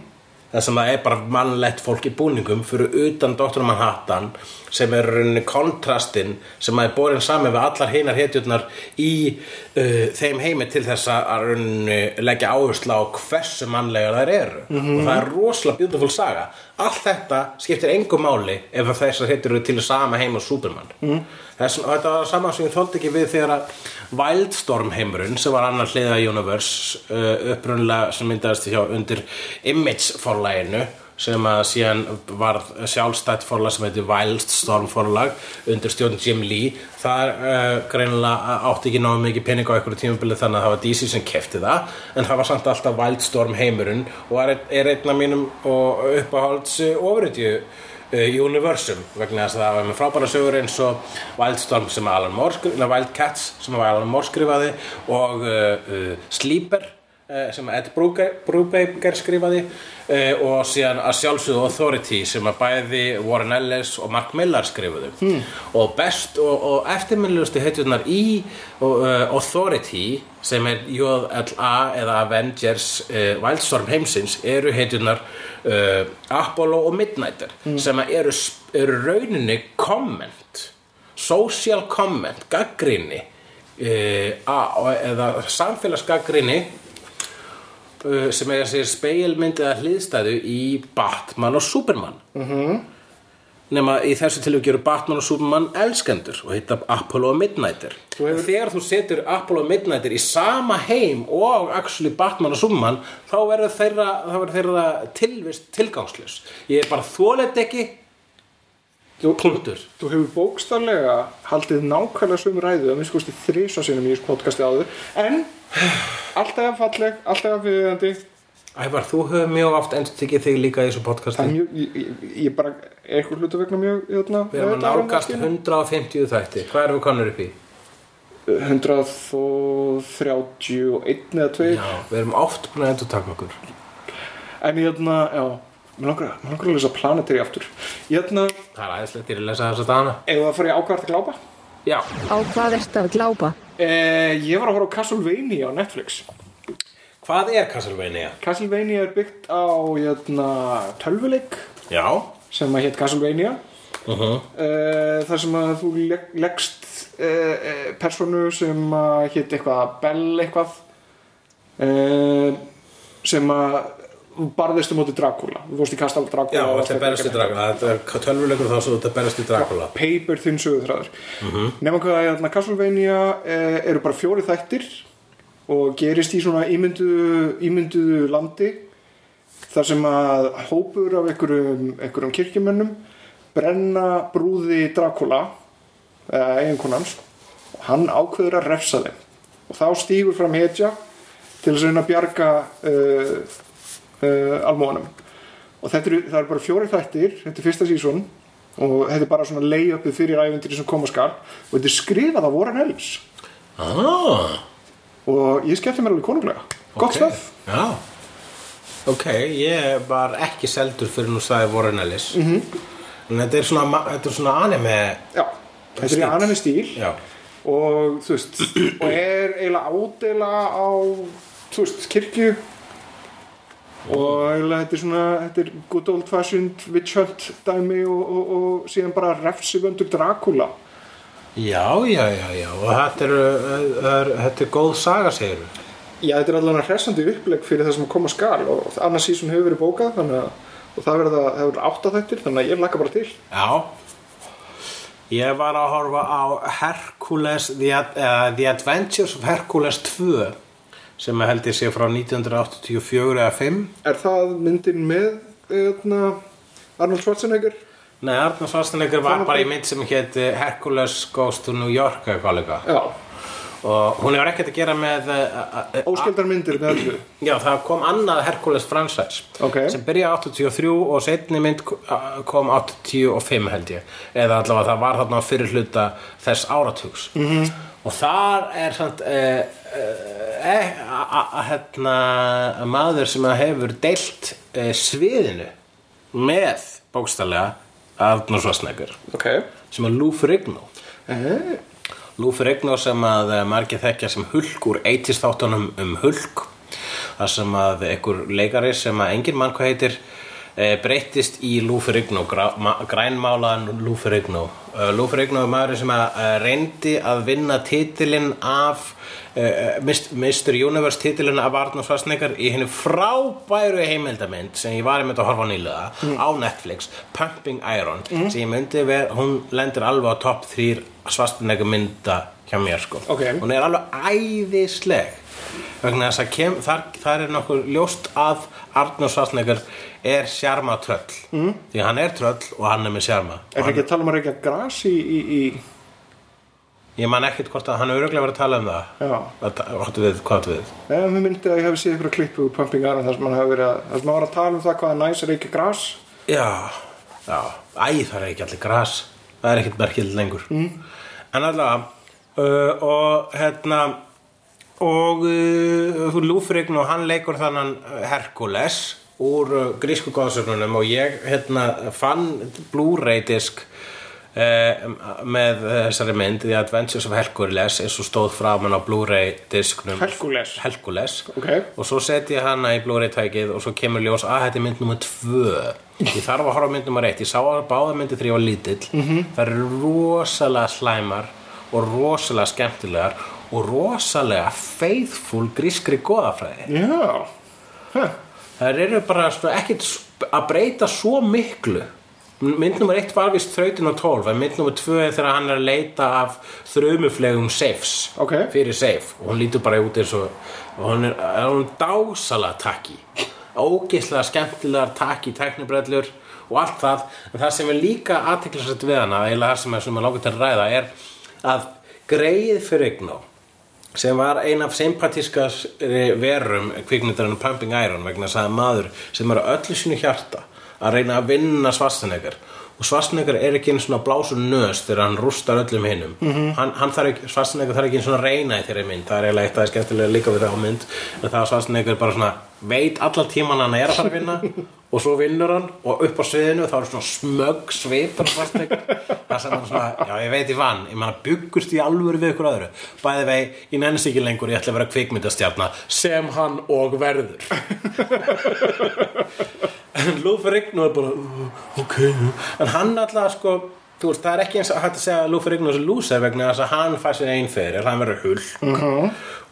S4: Það sem að er bara mannlegt fólk í búningum fyrir utan Dr. Manhattan sem er rauninni kontrastinn sem að er borin saman við allar hinar hetjurnar í uh, þeim heimi til þess að rauninni leggja áherslu á hversu mannlegar þær eru og það er rosalega beautiful saga allt þetta skiptir engu máli ef þessar hetjur eru til sama heim og Superman mm. Þess, þetta var saman sem ég þóldi ekki við þegar að Wildstorm heimurinn sem var annar hliða Universe uh, upprunlega sem myndaðist hjá undir Image forlæginu sem að síðan var sjálfstætt forlag sem heitir Wildstorm forlag undir stjórn Jim Lee. Það uh, greinilega átti ekki náðu mikið pening á einhverju tímabili þannig að það var DC sem kefti það en það var samt alltaf Wildstorm heimurinn og er, er einn af mínum og uppáhalds uh, Universum vegna þess að það var með frábæra sögur eins og Wildstorm sem Alan Moore skrifaði Wildcats sem Alan Moore skrifaði og uh, Sleeper sem Ed Brubaker skrifaði uh, og síðan að sjálfsögðu Authority sem að bæði Warren Ellis og Mark Millar skrifuðu hmm. og best og, og eftirminnilegustu heitjurnar í uh, Authority sem er JLA eða Avengers uh, Wildstorm heimsins eru heitjurnar uh, Apollo og Midnighter sem að eru, eru rauninni comment social comment gaggrinni eða samfélagsgaggrinni sem er sér speilmynd eða hliðstæðu í Batman og Superman. -hmm. nema í þessu tilvík eru Batman og Superman elskendur og heita Apollo og Midnighter.
S3: Hefur-
S4: þegar þú setur Apollo og Midnighter í sama heim og actually Batman og Superman þá verður þeirra, þeirra tilvist tilgangslös ég er bara þólet ekki punktur.
S3: Þú hefur bókstaflega haldið nákvæmlega sömu ræðu að minnst kosti þrísa sinum í þessu podcasti áður en alltaf falleg, alltaf viðeigandi.
S4: Ævar, þú hefur mjög oft endur tekið þig líka í þessu podcasti.
S3: Er mjög, ég, ég, ég bara er eitthvað hlutu vegna mjög jötna,
S4: Við erum að nálgast 150 þætti Hvað erum við konur upp í?
S3: 131 eða 2
S4: Já, við erum oft búin að endur taka okkur.
S3: En ég hérna, já mér langar, langar að lesa planetari aftur. Ég hérna,
S4: Það er aðeinslegt, ég er að lesa þess að dana
S3: ef það fara í ákvært að glápa?
S4: Já,
S5: Á hvað ertu að glápa?
S3: eh, ég var að horfa á Castlevania á Netflix.
S4: Hvað er Castlevania?
S3: Castlevania er byggt á hérna, tölvuleik
S4: Já.
S3: sem að hétt Castlevania.
S4: Uh -huh.
S3: uh, þar sem að þú leg, leggst uh, uh, personu sem að hétt eitthvað Bell eitthvað. Uh, sem að barðist um móti Dracula. Þú fórst í Castle Dracula
S4: Já, þetta er berast í Dracula. Þetta er tölvuleikur þá svo þetta er berast í Dracula.
S3: paper þinn sögurþræður mm -hmm. nema hvað að Castlevania eh, eru bara fjóri þættir og gerist í svona ímynduðu, ímynduðu landi þar sem að hópur af einhverjum, einhverjum kirkjumönnum brenna brúði Dracula eða eiginkonans og hann ákveður að refsa þeim. Og þá stígur fram hetja til þess að reyna að bjarga uh, uh, almóðanum og þetta eru, eru bara fjóri þættir þetta er fyrsta sísón og þetta er bara svona lay-upið fyrir æventyri sem koma skal og þetta er skrifað af Warren Ellis.
S4: Ah,
S3: og ég skemmti mér alveg konunglega. Gott
S4: ok.
S3: stöð
S4: Já. Ok, ég var ekki seldur fyrir nú sagði Warren Ellis. -hmm. En þetta er svona, þetta er svona anime
S3: já, þetta er í
S4: Stíll.
S3: annan stíl.
S4: Já.
S3: Og þú veist og er eiginlega ádela á þú veist, kirkju og eiginlega þetta er svona þetta er good old fashioned witch hunt dæmi og, og, og síðan bara refsivöndur Dracula
S4: Já, já, já, já. Og þetta er, er, þetta er góð saga, segir
S3: Já, þetta er allavega hressandi uppleg fyrir það sem að koma skal og annars sísón hefur verið bókað þannig að og það verður hefur átta þættir þannig að ég laka bara til.
S4: Já. Ég var að horfa á Hercules The, uh, The Adventures of Hercules 2 sem held ég sé frá 1984 eða 5
S3: Er það myndin með eðna, Arnold Schwarzenegger?
S4: Nei, Arnold Schwarzenegger var bara í mynd sem hétt Hercules Goes to New York eða hvað líka
S3: Já,
S4: og hún hefur ekkert að gera með uh,
S3: óskildar myndir með öllu
S4: Já, það kom annað Hercules franchise
S3: Ok.
S4: sem byrjaði 83 og setni mynd kom 85 held ég eða allavega það var þarna fyrir hluta þess áratugs -hmm.
S3: Mhm.
S4: og þar er eh, eh, eh, hérna, maður sem hefur deilt eh, sviðinu með bókstallega Arnur Svarsnegur
S3: Ok.
S4: Sem er Lou Ferrigno.
S3: Eh,
S4: Lou Ferrigno sem að eh, margir þekkja sem Hulk úr 80s þáttunum um Hulk. Þar sem að einhver leikari sem að engin mann hvað heitir e, breyttist í Lou Ferrigno grænmálaðan Lou Ferrigno Lou Ferrigno er maður sem að uh, reyndi að vinna titilinn af uh, Mr. Universe titilinn af Arnold Schwarzenegger í henni frábæru heimildamynd sem ég var einmitt að horfa nýlega á Netflix, Pumping Iron sem ég myndi ver, hún lendir alveg á topp 3 Schwarzenegger mynda hjá mér sko
S3: Ok.
S4: hún er alveg æðisleg vegna þess að kem, þar, þar er nokkur ljóst að Arnold Schwarzenegger er sjarma tröll mm. því hann er tröll og hann er með sjarma.
S3: Er það ekki að tala um að reykja gras í, í, í
S4: ég man ekkert hvort að hann er öruglega verið að tala um það.
S3: Já.
S4: Áttu við, áttu við?
S3: Nei, mér myndi að ég hef séð ykkur klippu úr Pumping Iron þar sem hann hefur verið að þar sem hann var að tala um það hvað er næs að reykja gras.
S4: Já, já, æ, það er ekki allir gras. Það er ekkert merkild lengur. Mm. En allavega uh, Og hérna Og uh, Lúfrign og hann leikur þannan uh, Herkules Úr uh, grísku góðsögnunum Og ég hérna fann Blu-ray disk uh, Með þessari mynd The Adventures of Hercules eins og stóð framan á Blu-ray disknum
S3: Hercules.
S4: Hercules
S3: Ok.
S4: og svo set ég hana í Blu-ray tækið og svo kemur ljós að þetta er mynd nummer tvö ég þarf að horfa mynd nummer eitt ég sá að báða myndi þegar ég var lítill -hmm. það eru rosalega slæmar og rosalega skemmtilegar og rosalega faithful grískri goðafræði.
S3: Já. Huh.
S4: það eru bara sko, ekkit s- að breyta svo miklu. Mynd nummer eitt var vist þrautin og tólf en mynd nummer tvö er þegar hann er að leita af þrumuflegum safes
S3: Ok.
S4: fyrir safe og hún lítur bara út eins og og hún er, er hún dásalega takki ógeðslega skemmtilegar takki tæknibrellur og allt það. En það sem er líka aðteklisvægt við hana eiginlega það sem er langar til að ræða er að greið fyrir Ignó sem var ein af sympatískast verum kvikmyndarinn Pumping Iron vegna að það er maður sem er á öllu sínu hjarta að reyna að vinna Svarsnegar og Svarsnegar er ekki einn svona blásu nös þegar hann rústar öllum hinum. -hmm. hann, hann þarf ekki, Svarsnegar þarf ekki einn svona reyna í þeirri mynd, það er eiginlega eitt að það skemmtilega líka við það á mynd, en það að Svarsnegar bara svona veit allan tíman hann er að fara að vinna (laughs) og svo vinnur hann og upp á sviðinu þá er svona smögg Svarsnegar, það sem hann svona já ég veit ég vann, ég manna byggust í alvöru við ykkur öðru, bæði vei ég nennist ekki lengur, ég ætla að vera kvikmyndastjarna sem hann og verður. (laughs) En Lou Ferrigno er bara "Uh, ok, en hann alltaf sko veist, það er ekki eins að hægt að segja að Lou Ferrigno er loser vegna þess að hann fær sér einn fyrir hann verður hulk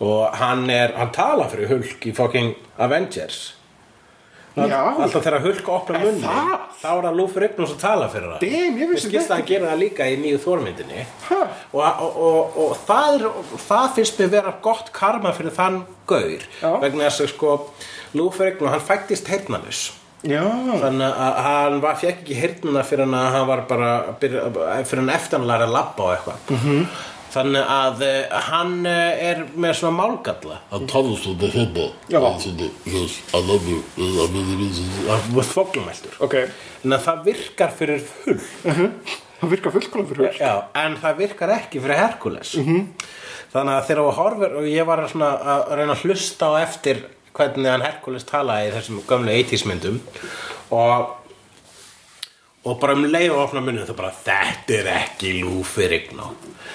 S4: og hann er, hann tala fyrir hulk í fucking Avengers
S3: Já.
S4: alltaf þegar hulk opna munni
S3: það?
S4: þá er það Lou Ferrigno sem tala fyrir það
S3: Damn, ég
S4: skilst að hann gera það líka í nýju þórmyndinni
S3: Ha?
S4: og, og, og, og það, er, það finnst mér vera gott karma fyrir þann gaur
S3: Já.
S4: vegna þess að sko Lou Ferrigno, hann fættist heyrnalus
S3: Já,
S4: þannig að hann var, fekk ekki heyrnuna fyrir hann að hann var bara byrja, fyrir hann eftir hann læra að labba og eitthvað.
S3: Mhm.
S4: þannig að uh, hann uh, er með svona málgalla.
S5: From the Hippo.
S3: Ja.
S5: Yes, I love you. I really, really,
S4: og þvoglumæltur.
S3: Ok.
S4: En að það virkar fyrir hull
S3: Það virkar fullkóla fyrir hull
S4: Já, en það virkar ekki fyrir Herkules þannig að þegar þú horfir og ég var svona að reyna að hlusta á eftir hvernig hann Herkules talaði í þessum gömlu 80s myndum. Og og bara um leið og opna munni það bara þetta er ekki Lúfi Rignó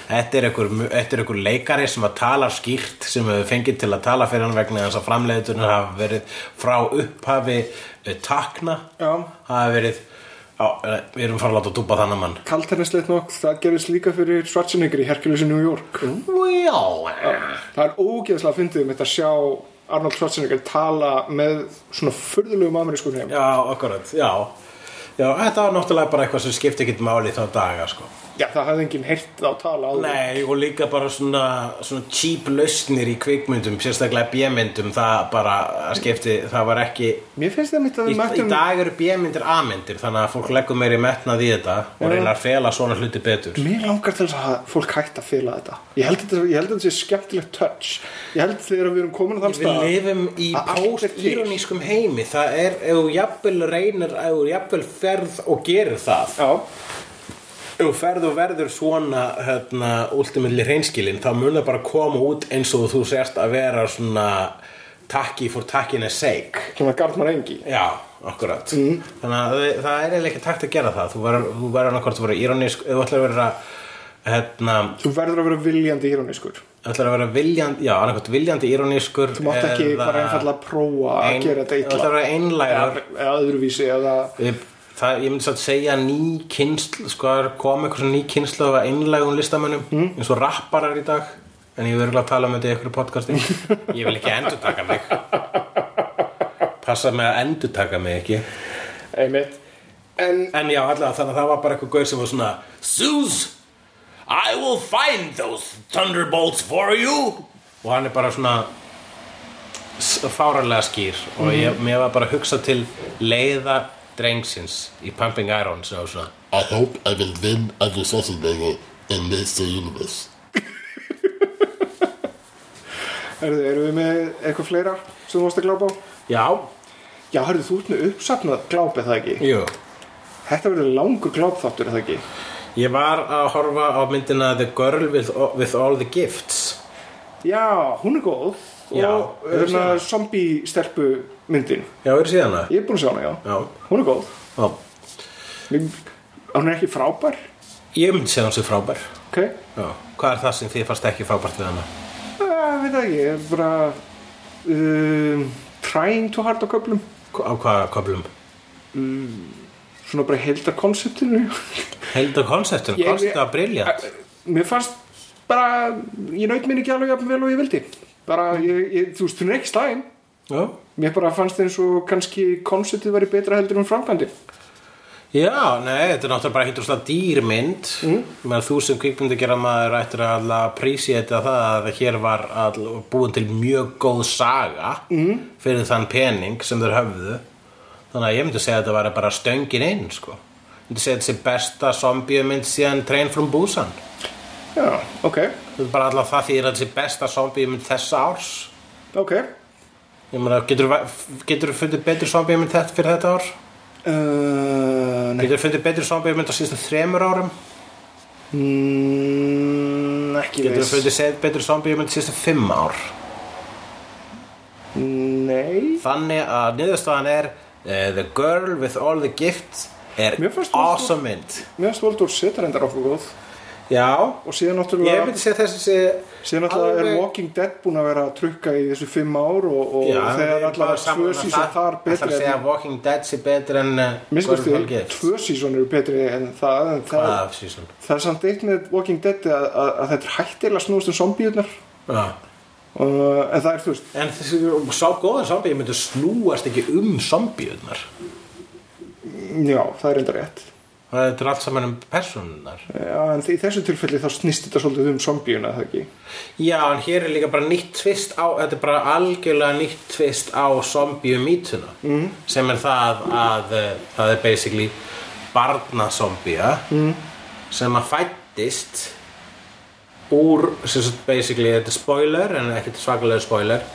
S4: þetta er einhver, er leikari sem að tala skýrt sem hefur fengið til að tala fyrir hann vegna þess að framleiðunar hafa verið frá upphafi eh, takna
S3: Já.
S4: hafa verið á, eh, við erum fara að láta að dúpa þannig mann.
S3: Kalternislegt nokk, það gerist líka fyrir Schwarzenegger í Hercules í New York.
S4: Já,
S3: Það er ógeðslega fyndið um þetta að sjá Arnold Schwarzenegger tala með svona furðulegum amerískur heim
S4: já, akkurat, já. Já, þetta var náttúrulega bara eitthvað sem skipti ekkert máli þá daga, sko
S3: Já, það hafði enginn heyrt þá tala áður.
S4: Nei, og líka bara svona, svona cheap lausnir í kvikmyndum, sérstaklega B-myndum, það bara skipti, það var ekki
S3: Mér finnst það mitt að
S4: Í,
S3: við
S4: í
S3: mættum
S4: dag eru B-myndir A-myndir þannig að fólk leggur meiri metnað í þetta og reynar að fela svona hluti betur.
S3: Mér langar til þess að fólk hætti að fela þetta. Ég held að þetta, að sé skemmtilegt touch. Ég held þegar við erum komin á þann
S4: Við
S3: stað
S4: lifum í
S3: að
S4: post-íronískum heimi það er, ef þú jafnvel reynir ef þú jafnvel ferð og gerir það
S3: Já,
S4: ef þú ferð og verður svona hérna, ultimilli hreinskilin þá mun það bara koma út eins og þú sérst að vera svona takki for takkiness sake.
S3: Svona Gardmar Engi.
S4: Já, akkurat. Þannig að það- það er ekki takt að gera það. Þú verður, þú annarkvort að vera írónísk þú ætlar að vera hérna,
S3: Þú verður að vera viljandi írónískur.
S4: Ætlar að vera viljandi Já, annarkvort viljandi írónískur
S3: Þú mátt ekki bara einfallega prófa að gera þetta
S4: Þú ætlar að vera einlægur.
S3: Eða, öðruvísi eða
S4: Það, ég myndi satt segja ný kynsl sko, það er komið eitthvað svona ný kynslu af einlægum listamönnum
S3: Mm.
S4: eins og rapparar í dag en ég verður að tala um þetta í ykkur podcasti. Ég vil ekki endurtaka mig. Passa mig að endurtaka mig ekki.
S3: Einmitt. En
S4: En já, allavega þannig að það var bara eitthvað gaur sem var svona Zeus, I will find those thunderbolts for you. Og hann er bara svona fáránlega skýr. Og ég, mér var bara að hugsa til leiða drengsins í Pumping Iron sem var svona
S5: I hope I will win Arnold Schwarzenegger in Mr. Universe. (laughs)
S3: Herðu, erum við með eitthvað fleira sem þú varst að glápa á?
S4: Já,
S3: Já, hörðu, þú ert með uppsafnað gláp eða ekki?
S4: jú
S3: Þetta verður langur glápþáttur eða ekki?
S4: Ég var að horfa á myndina The Girl with, with All the Gifts
S3: Já, hún er góð Og hérna
S4: hana?
S3: zombie stelpu myndin.
S4: Já, er?
S3: Ég er búin að sjá hana, já.
S4: Já,
S3: Hún er góð. Mér- Hún er ekki frábær?
S4: Ég myndi segja hún sér frábær.
S3: Ok.
S4: Já, hvað er það sem þið fannst ekki frábært við hana?
S3: Það veit það ekki, ég er bara um, Trying to hard á köflum.
S4: Á hvaða köflum?
S3: Svona bara heldar konseptinu Ég-
S4: kostið að briljant.
S3: Mér fannst bara Ég naut minn ekki alveg vel og ég vildi Bara, ég, ég, þú veist, hún er ekki slæm.
S4: Já,
S3: Mér bara fannst eins og kannski konseptið væri betra heldur en framkvæmdi
S4: Já, nei, þetta er náttúrulega bara hittur svona dýrmynd mm. með þú sem kvikmyndi gera maður ættir að appreciata það að hér var búin til mjög góð saga mm. fyrir þann pening sem þeir höfðu. Þannig að ég myndi segja að þetta var bara stöngin inn sko. ég myndi segja að þetta sé besta zombiumynd síðan Train from Busan.
S3: Já, ok,
S4: þetta er bara alltaf það því að þetta sé besta zombiumynd þessa árs.
S3: Ok.
S4: Ég meina, getur þú fundið betur zombiumynd þetta fyrir þetta ár?
S3: Uh, nei,
S4: Getur fundið betri zombiumynd á síðustu þremur árum?
S3: mm, ekki
S4: Getur
S3: viss.
S4: fundið set- betri zombiumynd síðustu fimm ár?
S3: Nei.
S4: Þannig að niðurstaðan er uh, The Girl with All the Gifts er awesome mynd.
S3: Mér finnst Voldur setur endar okkur góð
S4: Já,
S3: Og síðan
S4: ég
S3: náttúrulega
S4: myndi segja þessi sé
S3: Síðan náttúrulega er
S4: alveg-
S3: Walking Dead búin að vera að trukka í þessu fimm ár og, og
S4: Já,
S3: þegar allavega tvö
S4: um
S3: sísón
S4: það.
S3: þar betri
S4: að segja að Walking Dead sé betri en uh,
S3: Minnst
S4: Girl with All
S3: þú,
S4: the Gifts
S3: tvö sísón eru betri en það en það,
S4: season?
S3: það er samt eitt með Walking Dead að, að, að þetta er hættilega snúast um zombíunar
S4: Já.
S3: Uh, en það er þú veist
S4: En þessi sá góðan zombie myndi snúast ekki um zombiunar
S3: já, það er enda rétt
S4: Það er allt saman um personunar
S3: já, en í þessu tilfelli þá snýst þetta svolítið um zombíuna það ekki
S4: Já, en hér er líka bara nýtt tvist á Þetta er bara algjörlega nýtt tvist á zombiumítuna mm. sem er það að uh, það er basically barnazombía mm. sem að fættist úr sem sagt basically, þetta er spoiler en ekkert svakalega spoiler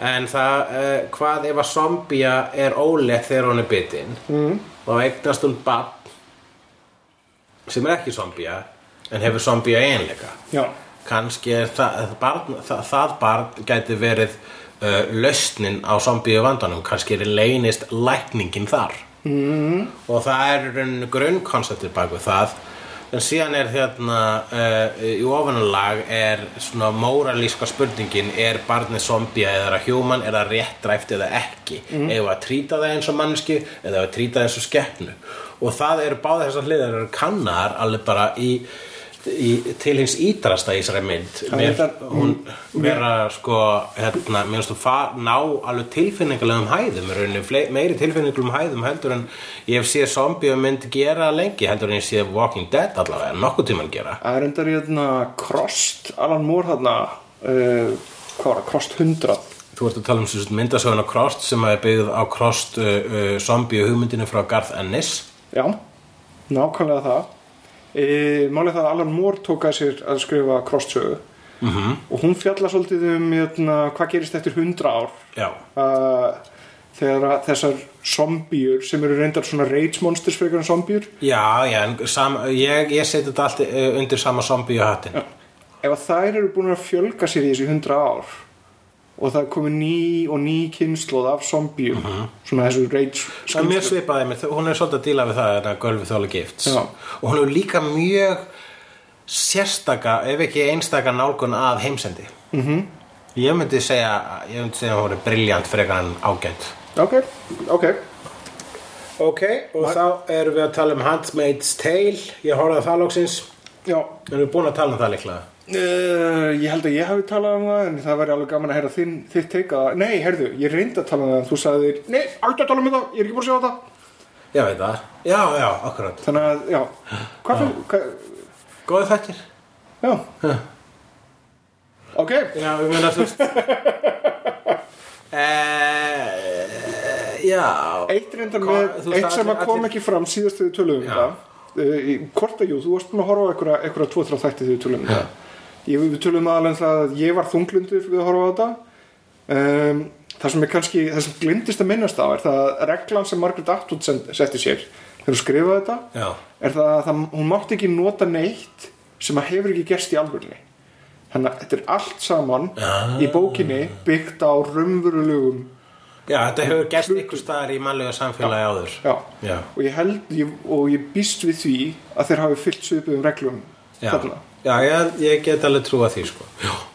S4: en það, uh, hvað ef að zombía er ólétt þegar hún er bitin mm. og eignast hún barn sem er ekki zombía en hefur zombía einleika kannski er það barn, það, það barn gæti verið uh, lausnin á zombíu vandanum kannski er leynist lækningin þar. Mm. og það er grunnkonseptið bak við það. En síðan er hérna uh, í ofanulag er svona móralíska spurningin er barnið zombía eða er human, er það réttræft eða ekki? Mm. eða að trýta það eins og mannski eða að trýta það eins og skeppnu og það eru báða þessar hliðar eru kannar alveg bara í í, til hins ídrasta í þessari mynd. Mér, hún vera sko hérna, mér finnst þú ná alveg tilfinningulegum hæðum í rauninni, fle- meiri tilfinningulegum hæðum heldur en ég hef séð zombie mynd gera lengi heldur en ég séð Walking Dead allavega nokkuð tímann gera.
S3: Það er enda hérna Crossed, Alan Moore hérna uh, hvað var það, Crossed 100
S4: Þú ert að tala um sem sagt myndasöguna Crossed sem er byggð á Crossed uh, uh, zombie hugmyndinu frá Garth Ennis
S3: já, nákvæmlega það. E, málið það að Alan Moore tók að sér að skrifa Crossed sögu -hmm. og hún fjalla svolítið um hérna, hvað gerist eftir 100 ár. Uh, þegar að þessar zombíur sem eru reyndar svona rage monsters en zombíur.
S4: Já, já sam, ég, ég seti þetta allt uh, undir sama zombie hattin
S3: ef að þær eru búin að fjölga sér í þessi 100 ár og það komið ný og ný kynnslóð af zombíum svona þessu rage
S4: Það er mjög svipaði mér, hún er svolítið að díla við það þetta Girl with All the Gifts.
S3: Já.
S4: og hún er líka mjög sérstaka, ef ekki einstaka nálgun að heimsendi. Mm -hmm. ég myndi segja ég myndi segja að hún er briljant frekar en ágænt
S3: ok, ok.
S4: Ok, og þá erum við að tala um Handmaid's Tale. Ég horfði að það lóksins
S3: já,
S4: en við erum búin að tala um það líklega
S3: Uh, ég held að ég hafi talað um það en það væri alveg gaman að heyra þinn, þitt teika nei, heyrðu, ég reyndi að tala um það þú sagðir, nei, aldrei að tala um það, ég er ekki búin að sjá það
S4: Já, veit það, já, já, akkurat.
S3: Þannig að, já, hvað fyrir hvað,
S4: Góði þættir
S3: já. Ok,
S4: Já, við meina þú (laughs) eh, Já.
S3: Eitt reyndar
S4: Hvað-
S3: með eitt sem að kom ekki fram síðast þegar við tölum um það uh, hvort að jú, þú varst búin að horfa á einhverja, einhverja tvo, þrjá þætti þegar við tölum um það ég, við tölum aðalega um það að ég var þunglundur við að horfa á þetta. Um, það sem er kannski, það sem glimtist að minnast á er það að reglan sem Margaret Atwood setti sér þegar hún skrifaði þetta
S4: Já,
S3: er það að hún mátti ekki nota neitt sem að hefur ekki gerst í alvörni þannig að þetta er allt saman
S4: Ah.
S3: í bókinni byggt á raunverulegum
S4: já þetta hefur gerst ykkur staðar í mannlega samfélagi áður.
S3: Já.
S4: Já.
S3: og ég held ég, og ég býst við því að þeir hafi fyllt svipuðum reglum
S4: Já,
S3: þarna
S4: já ég, ég get alveg trúa því sko.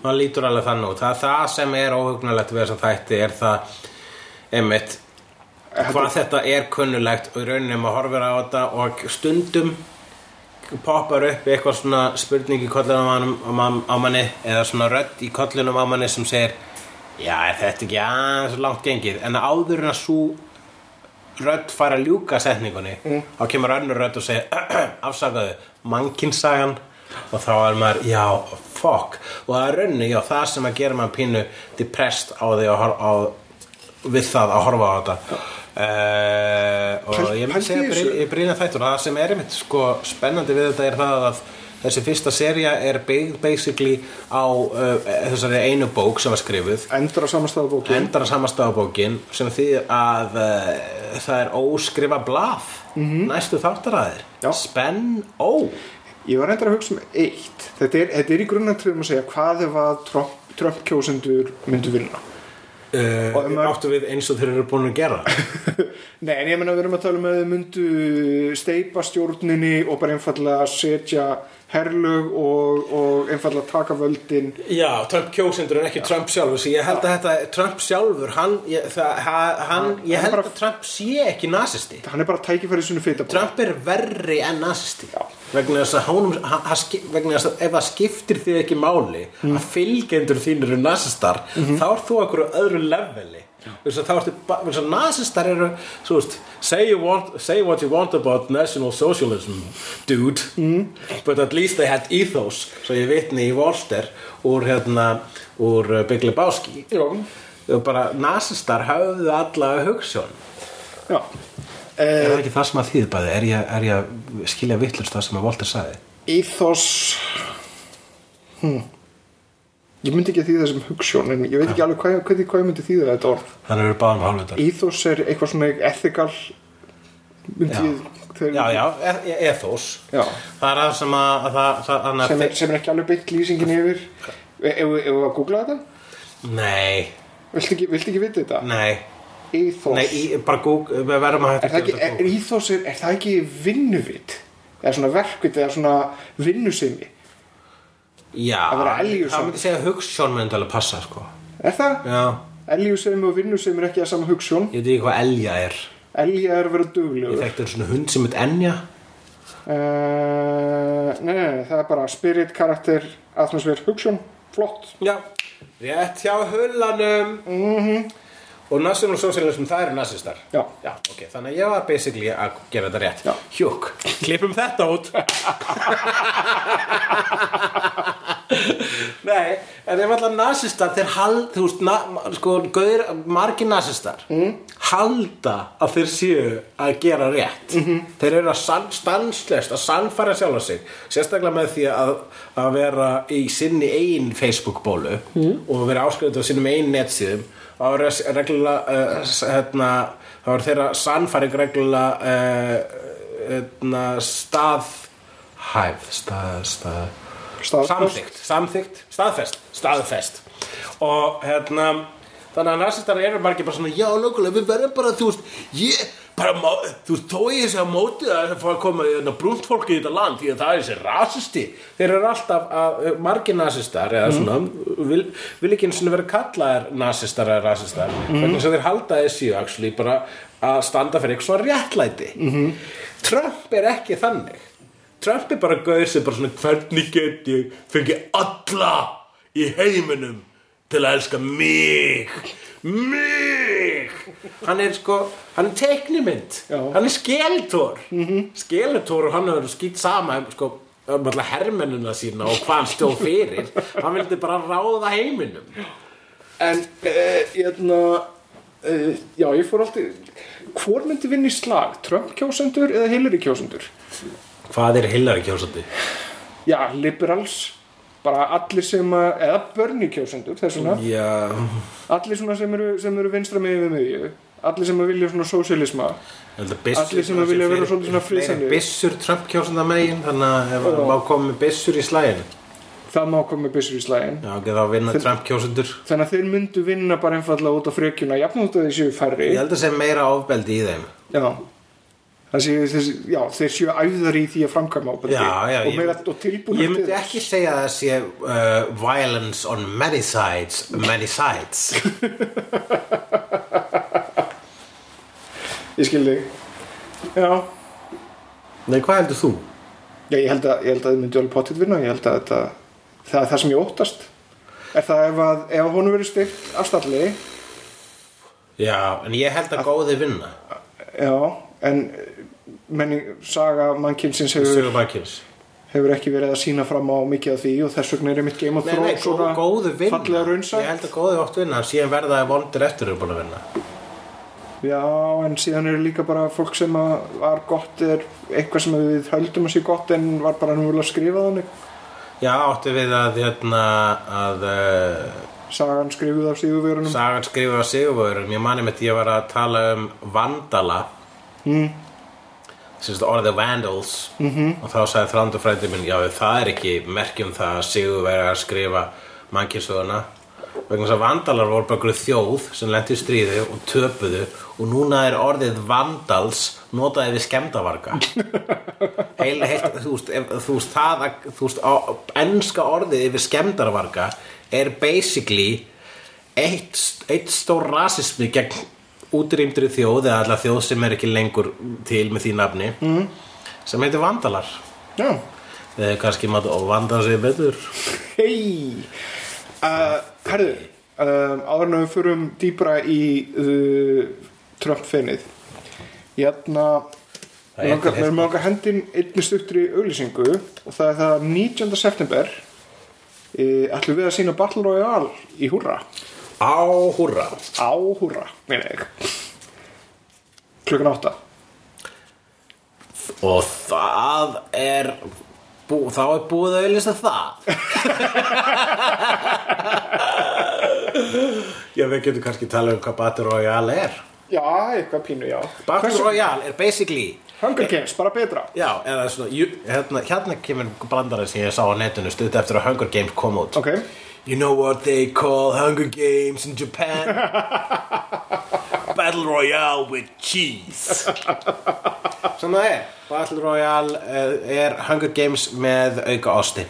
S4: maður lítur alveg þannig út. Það, það sem er óhugnulegt við þess að þætti er það einmitt hvað þetta er kunnulegt og í rauninni maður horfir á þetta og stundum poppar upp eitthvað svona spurning í kollinum á, manum, á, man- á manni eða svona rödd í kollinum á manni sem segir já er þetta ekki aðeins langt gengið? En áður en að svo rödd fara að ljúka setningunni þá kemur önnur rödd og segir (clears throat) afsakaðu, mannkinsagan og þá er maður, já, fuck. Og það er rauninni, já, það sem að gera maður pínu depressed á því að á, við það að horfa á þetta. Uh, og
S3: Pæl-
S4: ég
S3: í
S4: segja ég brýna þættur og það sem er einmitt sko spennandi við þetta er það að Þessi fyrsta seria er basically á uh, þessari einu bók sem var skrifuð.
S3: Endur á samastafa bókin
S4: endar að samastafabókin sem þýðir að uh, það er óskrifa blað. Næstu þáttaræðir. Spenn ó
S3: Ég var endur að hugsa um eitt. Þetta er, þetta er í grunnatriðum að segja hvað ef að Trump, kjósendur myndu vinna.
S4: Uh,
S3: ef maður-
S4: áttu við eins og þeir eru búin að gera? (laughs)
S3: Nei, en ég meina við erum að tala um að þau myndu steipa stjórninni og bara einfallega setja herlög og, og einfallega taka völdin.
S4: Já, Trump kjósendur en ekki Trump sjálfur svo ég held að þetta, Trump sjálfur hann, ég, það, ha- hann, ég held
S3: bara-
S4: að Trump sé ekki nasisti.
S3: Hann er bara tækifæri sinni fita
S4: Trump er verri en nasisti. Vegna þess að, honum, hann, hann, ski- vegna þess að ef það skiptir þig ekki máli að fylgjendur þín eru nasistar þá er þú okkur á öðru leveli þá ertu þess að nasistar eru svo veist say, you want, say what you want about national socialism dude. But at least they had ethos svo ég vitni í Volster úr hérna úr uh, Big Lebowski. Bara nasistar höfðu alla hugssjón
S3: já.
S4: Er það ekki það sem að þýð bæði? Er ég, er ég að skilja vittlust það sem að Walter sagði?
S3: Íþos hm. Ég myndi ekki að þýða þessum hugssjón en ég veit ekki alveg hvað, hvað, hvað ég myndi þýða þetta orð
S4: Þannig eru báðum hálfveitar.
S3: Íþos er eitthvað svona ethical myndi
S4: Já.
S3: ég þegar-
S4: Já, já, e- e- ethos.
S3: Já.
S4: Það er það sem að, að það, það,
S3: sem, er, sem er ekki alveg byggt lýsingin yfir Ef við að googla þetta
S4: Nei,
S3: Viltu ekki, viltu ekki vita þetta?
S4: nei,
S3: Íþos
S4: nei, í, bara Google, við verðum að
S3: Er er, það ekki vinnuvit? Eða svona verkvit eða svona vinnusemi?
S4: Já,
S3: að vera eljusemi?
S4: það myndi segja hugssjón myndi alveg passa, sko.
S3: Er það?
S4: Já,
S3: Eljusemi og vinnusemi er ekki að sama hugssjón
S4: ég veit ekki hvað elja er.
S3: Elja er að vera
S4: Ég
S3: duglegur
S4: þekkti svona hund sem heit enja.
S3: uh, nei, nei, nei, það er bara spirit, karakter, atmosfér, hugssjón Flott
S4: Já, rétt hjá hullanum.
S3: Mhm.
S4: Og national socialism, það eru nasistar.
S3: Já.
S4: Já, ok, þannig að ég var basically að gera þetta rétt.
S3: Já.
S4: Hjúk, klippum þetta út. (laughs) Nei, en ef alltaf nasistar, þeir hald, þú veist, na, sko, gauðir, margir nasistar, mm. halda að þeir séu að gera rétt. -hmm. Þeir eru að san, stanslest, að sannfæra sjálfa sig, sérstaklega með því að, að vera í sinni ein Facebook-bólu mm. og vera áskrifuð á sinnum ein netsíðum þá er reglulega uh, hérna, þeirra sannfæring reglulega uh, hérna, staðhæf stað, stað. Samþygt, samþygt, staðfest staðfest. Og hérna þannig að nasistar eru margir bara svona já, lögulega, við verðum bara, þú veist ég, bara, þú veist, þó ég sé að móti það að fá að koma hérna, brúnt fólk í þetta land því að það er þessi rasisti. Þeir eru alltaf að, margir nasistar eða svona, vil, vil ekki eins og vera kallaðir nasistar eða rasistar vegna þess að þeir halda þessi actually bara að standa fyrir eitthvað réttlæti. -hmm. Trump er ekki þannig Trump er bara gauður sem bara svona hvernig get ég fengið alla í heiminum til að elska mig mig hann er sko hann er teiknimynd
S3: Já.
S4: hann er skeletor mm -hmm. skeletor og hann hefur skýt sama um, sko, um alltaf hermennina sína og hvað hann stóð fyrir hann vildi bara ráða heiminum
S3: En, uh, hérna uh, Já, ég fór alltaf Hvor myndi vinna í slag? Trump kjósendur eða Hillary kjósendur?
S4: Hvað er Hillary kjósandi?
S3: Já, liberals. Bara allir sem að, eða Bernie kjósendur þess vegna,
S4: já,
S3: allir svona sem eru, sem eru vinstra megin við miðju. Allir sem vilja svona sósialisma Allir sem vilja vera svona friðsamlegir.
S4: Bissur Trump kjósanda megin Þannig að hann má koma með bissur í slægin
S3: það má koma með byssur í slægin
S4: Já, ekki þá vinna Trump kjósundur
S3: þannig að þeir myndu vinna bara einfallega út á frekjuna jafn út að þeir séu færri.
S4: Ég held að sé meira ofbeldi í þeim.
S3: Já. Það séu, þeir, já, þeir séu æðar í því að framkvæma ábyrði
S4: Já, já,
S3: og,
S4: ég-
S3: meira, og tilbúin
S4: Ég myndi ekki segja að það sé uh, violence on many sides Many sides. (laughs)
S3: Ég skil þig. Já,
S4: Nei, hvað heldur þú?
S3: já ég, held að, ég held að þið myndi alveg potið vinna ég held að þetta, það er það sem ég óttast. Er það ef, að, ef að honum verið styrt afstalli
S4: Já, en ég held að góði vinna.
S3: Já, en menning, saga mannkynsins hefur, hefur ekki verið að sína fram á mikið af því og þess vegna er einmitt Game of Thrones svona fallega raunsætt
S4: Ég held að góði oft vinna Síðan verða að vondir eftir eru búin að vinna.
S3: Já, en síðan eru líka bara fólk sem að var gott er eitthvað sem við höldum að sé gott en var bara nú að skrifa þannig.
S4: Já, áttu við að, hérna, að uh,
S3: Sagan skrifuð af síðuvörunum
S4: sagan skrifa á sigurvörum. Ég mani með því að ég var að tala um vandala. Mm. Sérst orðið vandals. -hmm. Og þá sagði þrándur frændi minn, já, það er ekki merkjum það að sigurveri að skrifa mannkjörsöguna. Vegna þess að vandalar voru bara einhverju þjóð sem lendi í stríði og töpuðu og núna er orðið vandals notaði við skemmdavarga. (laughs) heil, heil, þú veist, þú veist, það að, þú veist, á, enska orðið yfir skemmdarvarga er basically eitt, eitt stór rasismi gegn útrýmdri þjóð eða allar þjóð sem er ekki lengur til með því nafni mm. sem heitir vandalar
S3: Já,
S4: eða kannski maður og vanda sig betur
S3: hei uh, Herðu, um, áður en við förum dýbra í uh, Trump-feinið Hérna
S4: Það er
S3: Mér langar-
S4: til
S3: mér langar hendin einni stuttri auglýsingu og það er það 19. september e, ætlum við að sína Battle Royale í húrra
S4: á húrra.
S3: Á húrra, meina ég. Klukkan átta.
S4: Og það er bú, þá er búið að auðlýsa það. (laughs) Já, við getum kannski tala um hvað Battle Royale er.
S3: Já, eitthvað pínu, já.
S4: Battle Royale er basically
S3: Hunger Games, bara betra.
S4: Já, eða svona, hérna, hérna kemur brandara sem ég sá á netinu stutt eftir að Hunger Games kom út.
S3: Ok,
S4: You know what they call Hunger Games in Japan? (laughs) Battle Royale with cheese. Það er. Battle Royale eh, er Hunger Games með auka ásti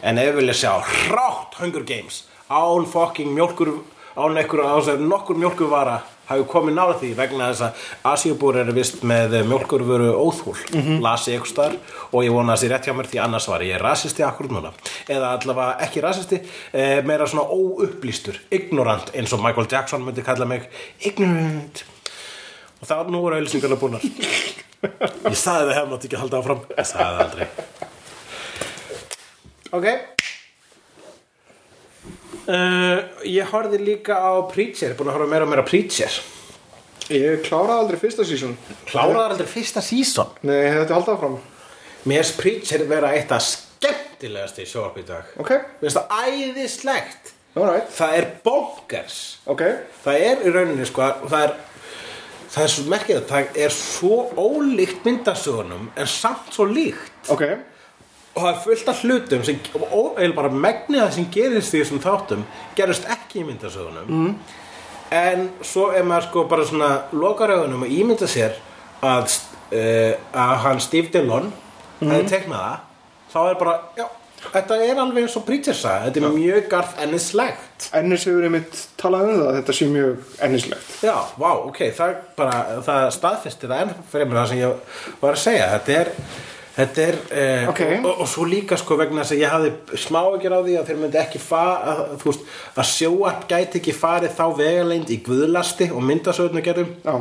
S4: En ef við vilja sjá hrátt Hunger Games án fucking mjólkur án ekkur án nokkur mjólkurvara hafi komið nála því vegna þess að Asíubúr eru vist með mjólkurvöru óþúl. Las ég ykkur starf og ég vona að það sé rétt hjá mér því annars var ég rasisti akkur núna. Eða allavega ekki rasisti eh, meira svona óupplýstur ignorant eins og Michael Jackson myndi kalla mig. Ignorant. Og þá nú voru auðlýsingarna búnar. (laughs) Ég sagði það hefði mátt ekki halda áfram. Ég sagði það aldrei. Ok uh, ég horfði líka á Preacher búin að horfa meira og meira á Preacher.
S3: Ég kláraði aldrei fyrsta sísón
S4: kláraði aldrei fyrsta season?
S3: Nei, ég hefði haldið áfram.
S4: Mér finnst Preacher vera eitt af skemmtilegast í sjóarp í dag.
S3: Ok,
S4: mér finnst það æðislegt.
S3: Alright
S4: það er bonkers.
S3: Ok,
S4: það er í rauninni sko það er það er svo merkið að það er svo ólíkt myndasögunum en samt svo líkt.
S3: Ok
S4: og það er fullt af hlutum sem, og eða bara megnið það sem gerist í þessum þáttum gerist ekki í myndasögunum. Mm. en svo er maður sko bara svona lokar augunum og ímynda sér að, uh, að hann Steve Dillon mm. hefði teiknað það. Þá er bara, já, þetta er alveg eins og Preacher-sa, þetta er mjög garð ennislegt.
S3: Ennis hefur einmitt talað um það að Þetta sé mjög ennislegt.
S4: Já, vá, ok, það bara, það staðfesti það enn fyrir mér það sem ég var að segja, þetta er, þetta er, eh,
S3: Ok.
S4: og, og, svo líka sko vegna þess að ég hafði smá ekki á því að þeir myndi ekki fara, að, þú veist, að sjóarp gæti ekki farið þá vegaleind í guðlasti og myndasöðuna gerðum,
S3: Já,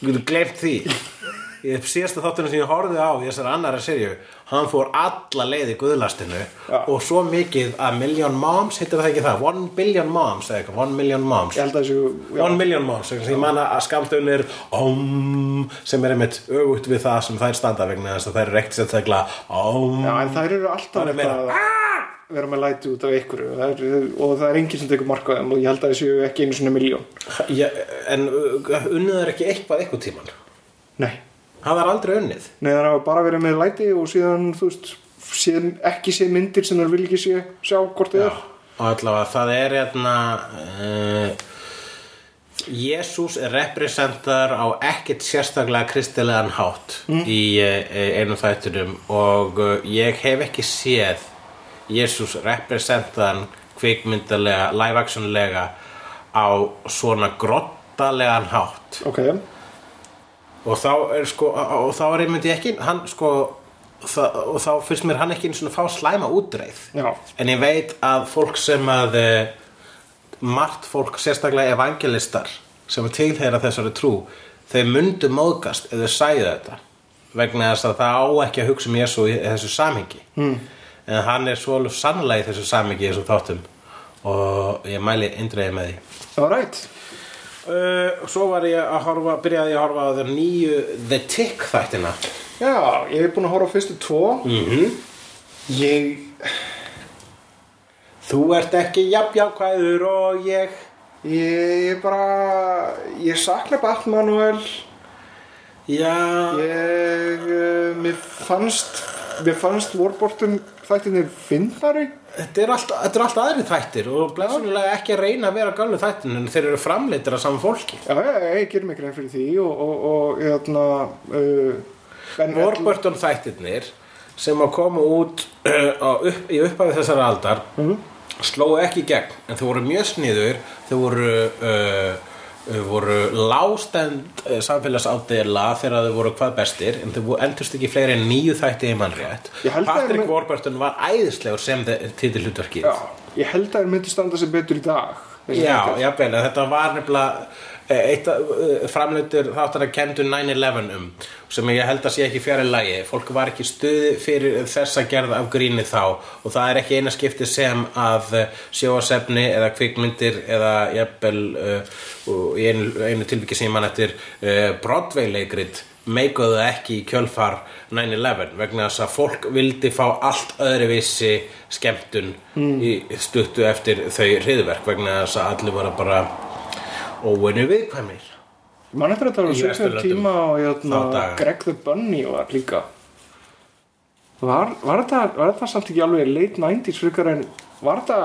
S4: þú getur glemt því. Ég síðasta þáttunum sem ég horfði á í þessari annara serju, hann fór alla leið í guðlastinu
S3: Já.
S4: og svo mikið að Million Moms, heitir það ekki það, One Billion Moms, eða eitthvað, One Million Moms.
S3: þessu.
S4: One Million Moms sem ég manna að skamstöðun er om, sem er einmitt ögugt við það sem þær standa vegna þess að þær er ekkert sérstaklega om
S3: Já, en þær eru alltaf
S4: Það er
S3: eitthvað að vera með læti út af ykkur og það er enginn sem tekur marka á þeim og ég held að þessu ekki einu svona miljón
S4: ja, en unnið er ekki eitthvað eitthvað tíman
S3: Nei,
S4: það er aldrei unnið.
S3: Nei, það hafa bara verið með læti og síðan, þú veist, síðan ekki sé myndir sem það vil ekki sé, sjá hvort þið er.
S4: Og allavega það er hérna uh, Jésús er representar á ekkert sérstaklega kristilegan hátt í uh, einu þættunum og uh, ég hef ekki séð Jésús representan kvikmyndalega, live actionlega á svona grottalegan hátt.
S3: Ok,
S4: og þá er sko og þá er einmitt ég ekki hann sko það, og þá finnst mér hann ekki einu svona fá slæma útreið.
S3: Já,
S4: en ég veit að fólk sem að eh, margt fólk sérstaklega evangelistar sem tilheyra þessari trú þau myndu móðgast þau sæðu þetta. Vegna þess að það á ekki að hugsa um Jésu í þessu samhengi. Mm. en hann er svo alveg sannlega í þessu samhengi í þessum þáttum. Og ég mæli indreiði með því.
S3: All right
S4: uh, Svo var ég að horfa Byrjaði ég að horfa á þeir nýju The Tick þættina.
S3: Já, ég hef búin að horfa á fyrstu tvo.
S4: Mhm.
S3: Ég,
S4: Þú ert ekki jafnjákvæður og ég.
S3: Ég, bara Ég sakna Batmanuel
S4: Já.
S3: Ég, uh, mér fannst Mér fannst Warbortum þættinir finnari
S4: Þetta er allt, þetta er allt aðri þættir og blessunulega ekki að reyna að vera galnu þættin en þeir eru framleitir af saman fólki.
S3: Já, já, já, ég ger grein fyrir því og, og, og hérna uh, Ben
S4: Warburton þættirnir sem að koma út uh, upp, í upphafi þessara aldar slóu ekki í gegn en þau voru mjög sniður þau voru uh, voru lástend uh, samfélagsádela þegar þau voru hvað bestir en þau endurst ekki fleiri en nýju þætti í mannrétt Patrick Warburton var æðislegur sem titil hlutverkið.
S3: Já, ég held að þeir myndi standa sig betur í dag.
S4: Já, jafnvel, en þetta var nefnilega eh, eitt uh, framleitur þáttar að kendu 9-11 um sem ég held að sé ekki fjari lægi fólk var ekki stuði fyrir þessa gerð af gríni þá og það er ekki eina skipti sem að eh, sjóasefni eða kvikmyndir eða jafnvel uh, og í einu, einu tilviki sem mann eftir uh, Broadway leikrit meikuðu ekki í kjölfar 9-11 vegna þess að fólk vildi fá allt öðruvísi skemmtun í stuttu eftir þau hriðverk vegna þess að allir voru bara óinu viðkvæmir
S3: Ég Man eftir að þetta var
S4: Vesturlöndum.
S3: tíma og hérna. Greg the Bunny var líka. Var, var, þetta, samt ekki alveg late 90s frekar en var þetta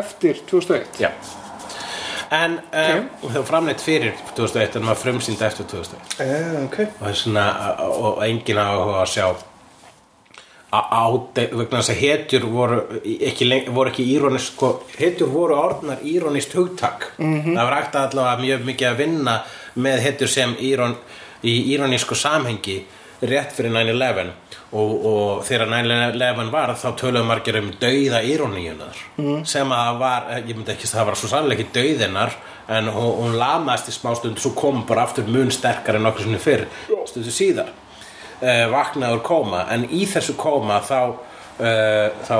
S3: eftir 2001?
S4: Já. En um, það var framleitt fyrir 2001 en maður frumsýnd eftir 2001
S3: Eh, ok.
S4: Og það er svona og og enginn áhuga að sjá á vegna þess að hetjur voru ekki, voru ekki írónist sko, hetjur voru orðnar írónist hugtak. Það var að allavega mjög mikið að vinna með hetjur sem írón, í írónísku samhengi rétt fyrir 9-11 og, og þegar 9-11 var þá töluðu margir um dauða íróníunar mm. sem að var, ég myndi ekki að það var svo sannlega ekki dauðinnar en hún, hún lamaðist í smá stund svo kom bara aftur mun sterkar en nokkur sinni fyrr stundu síðar uh, vaknaður kóma en í þessu kóma þá uh, þá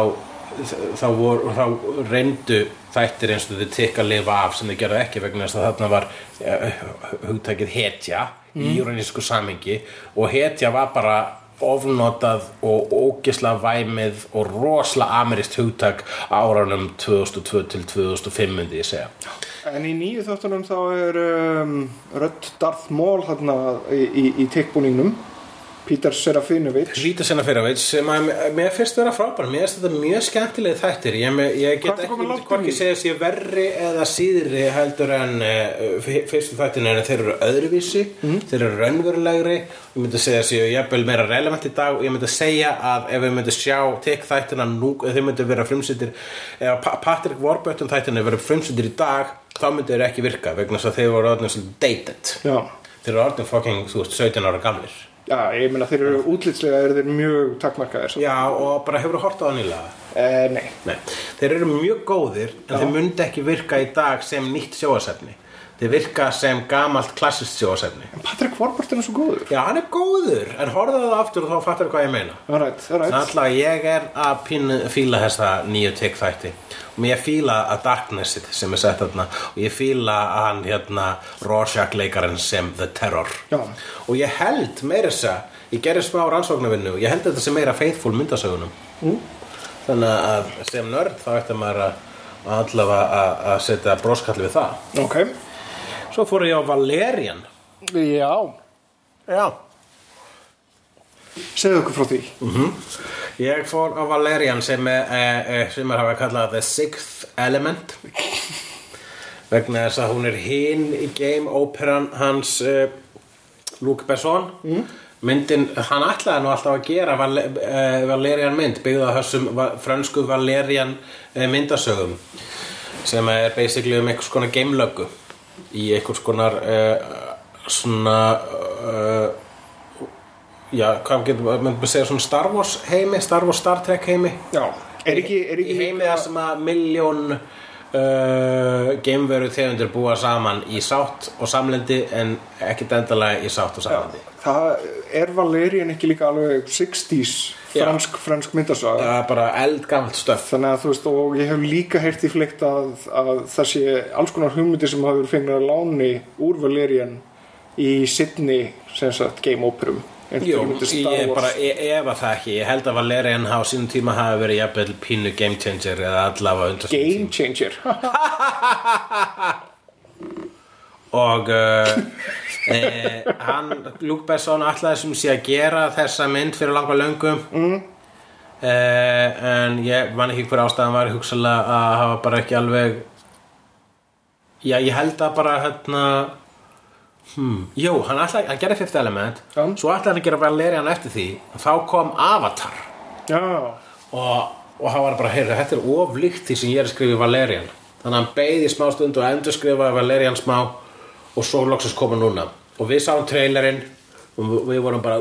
S4: þá, vor, þá reyndu þættir eins og þið tikka að lifa af sem þið gerðu ekki vegna þess að þarna var uh, hugtækið hetja í júranísku samingi og hetja var bara ofnotað og ógisla væmið og rosla amerist hugtak á árunum 2002 til 2005 myndi ég segja.
S3: En í nýju þáttunum þá er um, Rödd Darth Maul í, í, í teikbúningnum
S4: Fyrir að sem að mér finnst vera frábær. Mér finnst þetta mjög skemmtileg þættir. Ég, ég get ekki, hvorki segja sér verri eða síðri heldur en uh, fyrstu þættin en þeir eru öðruvísi.
S3: Mhm.
S4: þeir eru raunverulegri. Ég myndi segja sér jafnvel meira relevant í dag. Ég myndi segja að ef við myndi sjá tek þættina nú, þeir myndi vera frumsýttir Patrick Warburton þættina verið frumsýttir í dag þá myndi þeir ekki virka vegna þess að þeir voru orðin svolítið dated.
S3: Já,
S4: þeir eru orðin fucking, þú veist, 17 ára gamlir
S3: já ég meina þeir eru útlitslega eru þeir mjög takmarkaðir. Samt.
S4: Já, og bara hefur horta á það nýlega?
S3: Eh, Nei,
S4: Nei, þeir eru mjög góðir en þeir myndi ekki virka í dag sem nýtt sjóasefni þeir virka sem gamalt klassist sjóasefni
S3: en Patrick Warburton er svo góður.
S4: Já, hann er góður, en horfðu það aftur og þá fattar hvað ég meina.
S3: Alright, alright.
S4: Alltaf ég er að pínu, fíla þessa nýju tek þætti og ég fíla að Darknessið sem er sett þarna og ég fíla að hann hérna Rorschach leikarinn sem The Terror.
S3: Já.
S4: og ég held meira þess að ég gerir smá rannsóknarvinnu og ég held þetta sem meira faithful myndasögunum. Mm. þannig að sem nörd þá ætti maður að allavega að, að setja broskalli við það.
S3: Ok,
S4: Svo fór ég á Valerian.
S3: Já.
S4: Já
S3: Segðu okkur frá því.
S4: Ég fór á Valerian sem er, eh, eh, sem er hafa kallað The Sixth Element. Vegna þess að hún er hinn í game operan hans eh, Luc Besson. Mm. myndin, hann ætlaði nú alltaf að gera Val, eh, Valerian mynd byggða þessum va frönsku Valerian eh, myndasögum sem er basically um einhvers konar gamelöggu í einhvers konar eh, svona já, hvað getur maður maður segja svona Star Wars heimi, Star Wars Star Trek heimi?
S3: Já, er ekki, er ekki
S4: heimi þar sem að miljón uh, geimveru tegundir búa saman í sátt og samlendi en ekkert endalega í sátt og samlendi.
S3: Það er Valerian ekki líka alveg 60s
S4: Já.
S3: fransk, fransk myndasaga?
S4: Það er bara eldgamalt stöf
S3: Þannig að þú veist, og ég hef líka heyrt í fleikt að, að það sé alls konar hugmyndir sem verið fengið að láni úr Valerian í Sydney, sem sagt, game operum. Star
S4: ég bara efa það ekki ég held að Valerian á sínum tíma hafi verið jafnvel pínu game changer eða allavega undir
S3: Game changer. (laughs)
S4: og uh, (laughs) e, hann, Luke Besson ætlaði sem sé að gera þessa mynd fyrir langa löngu mm. en ég man ekki hver ástæðan var hugsalega að hafa bara ekki alveg já, ég held að bara hérna hmm, jú, hann, ætlaði, hann gerði Fifth Element
S3: Já.
S4: svo ætlaði hann að gera Valerian eftir því þá kom Avatar.
S3: Já,
S4: og, og hann var bara, heyrðu, þetta er oflíkt því sem ég er að skrifa Valerian. Þannig að hann beið í smá stund og endur skrifaði Valerian smá og svo loksins koma núna. Og við sáum trailerinn og við- vorum bara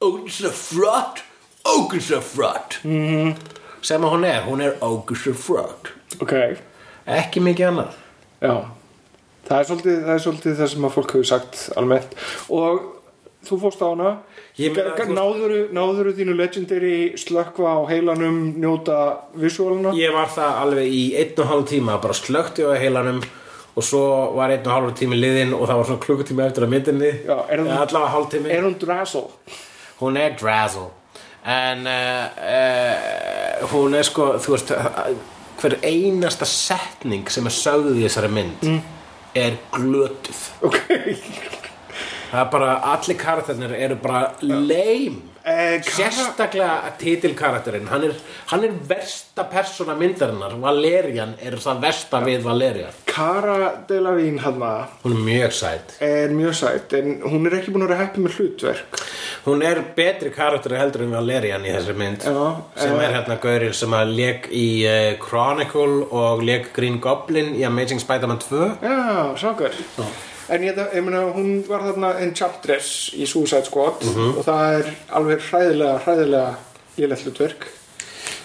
S4: ógislega flott mm. sem að hún er, hún er ógislega flott
S3: ok.
S4: ekki mikið annað.
S3: Já. Það er, svolítið, það er svolítið það sem að fólk hefur sagt almennt. Og þú fórst á hana. Náðuru, náðuru þínu legendary slökkva á heilanum njóta visuáluna?
S4: ég var það alveg í einn og hálf tíma bara slökti á heilanum og svo var einn og hálf tími liðinn og það var svona klukkutími eftir að myndinni
S3: Já, er hún- Er hún drazzle?
S4: hún er drazzle en uh, uh, hún er sko þú veist hver einasta setning sem er sögð í þessari mynd er glötuð.
S3: Ok.
S4: það er bara, allir karakternir eru bara lame
S3: Eh,
S4: sérstaklega titilkarakterinn hann er, hann er versta persóna myndarinnar Valerian er það versta við Valerian
S3: Cara Delevingne hana
S4: hún er mjög sæt.
S3: er mjög sætt en hún er ekki búin að vera heppi með hlutverk.
S4: Hún er betri karakter heldur en Valerian í þessari mynd
S3: Já,
S4: sem
S3: eh.
S4: er hérna gaurinn sem að leik í uh, Chronicle og leik Green Goblin í Amazing Spider-Man 2
S3: Já, sákar En ég, ég meina, hún var þarna Enchantress í Suicide Squad
S4: Mhm.
S3: og það er alveg hræðilega, hræðilega lélegt hlutverk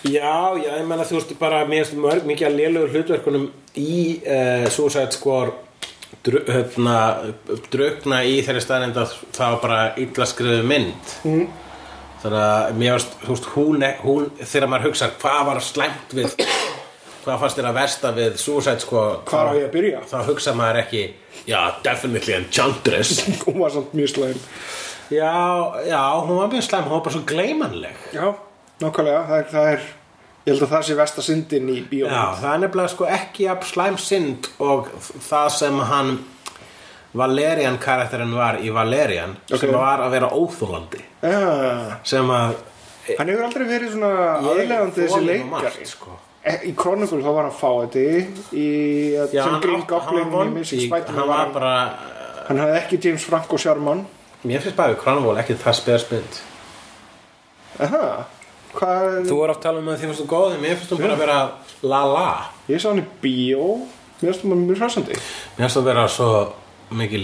S4: Já, já, ég meina þú veist bara mér finnst mörg mikið að lélugur hlutverkunum í uh, Suicide Squad dru, hérna, í þeirri staðnind að það var bara illa skriðu mynd mm. þannig að mér finnst, þú veist, hún, hún þegar maður hugsa hvað var slæmt við hvað fannst þér að versta við Suicide Squad?
S3: Hvar á ég að byrja?
S4: þá hugsa maður ekki já, definitely Enchantress. (laughs)
S3: Hún var samt mjög slæm.
S4: Já, já, hún var mjög slæm hún var bara svo gleymanleg.
S3: Já, nákvæmlega, það það er Ég held að það sé versta syndin í bíómynd.
S4: Já, það er nefnilega sko ekki jafn slæm synd og það sem hann Valerian karakterinn var í Valerian
S3: Ok.
S4: sem var að vera óþólandi
S3: Já,
S4: sem að
S3: hann hefur aldrei verið svona aðlegandi þessi leikari.
S4: margt, sko.
S3: Eh, Í Chronicle þá var hann fáiði í,
S4: hann,
S3: Green
S4: átt- hann
S3: Goblin
S4: hann bara
S3: hafði ekki James Franco Sjarman
S4: mér finnst bara við Cronenwall ekki það
S3: hvað
S4: þú er oft að tala um að því finnst þú góði mér finnst þú bara að vera la la.
S3: Ég sá hann í bíó. Mér finnst það mjög hræsandi
S4: mér finnst þú að vera svo mikil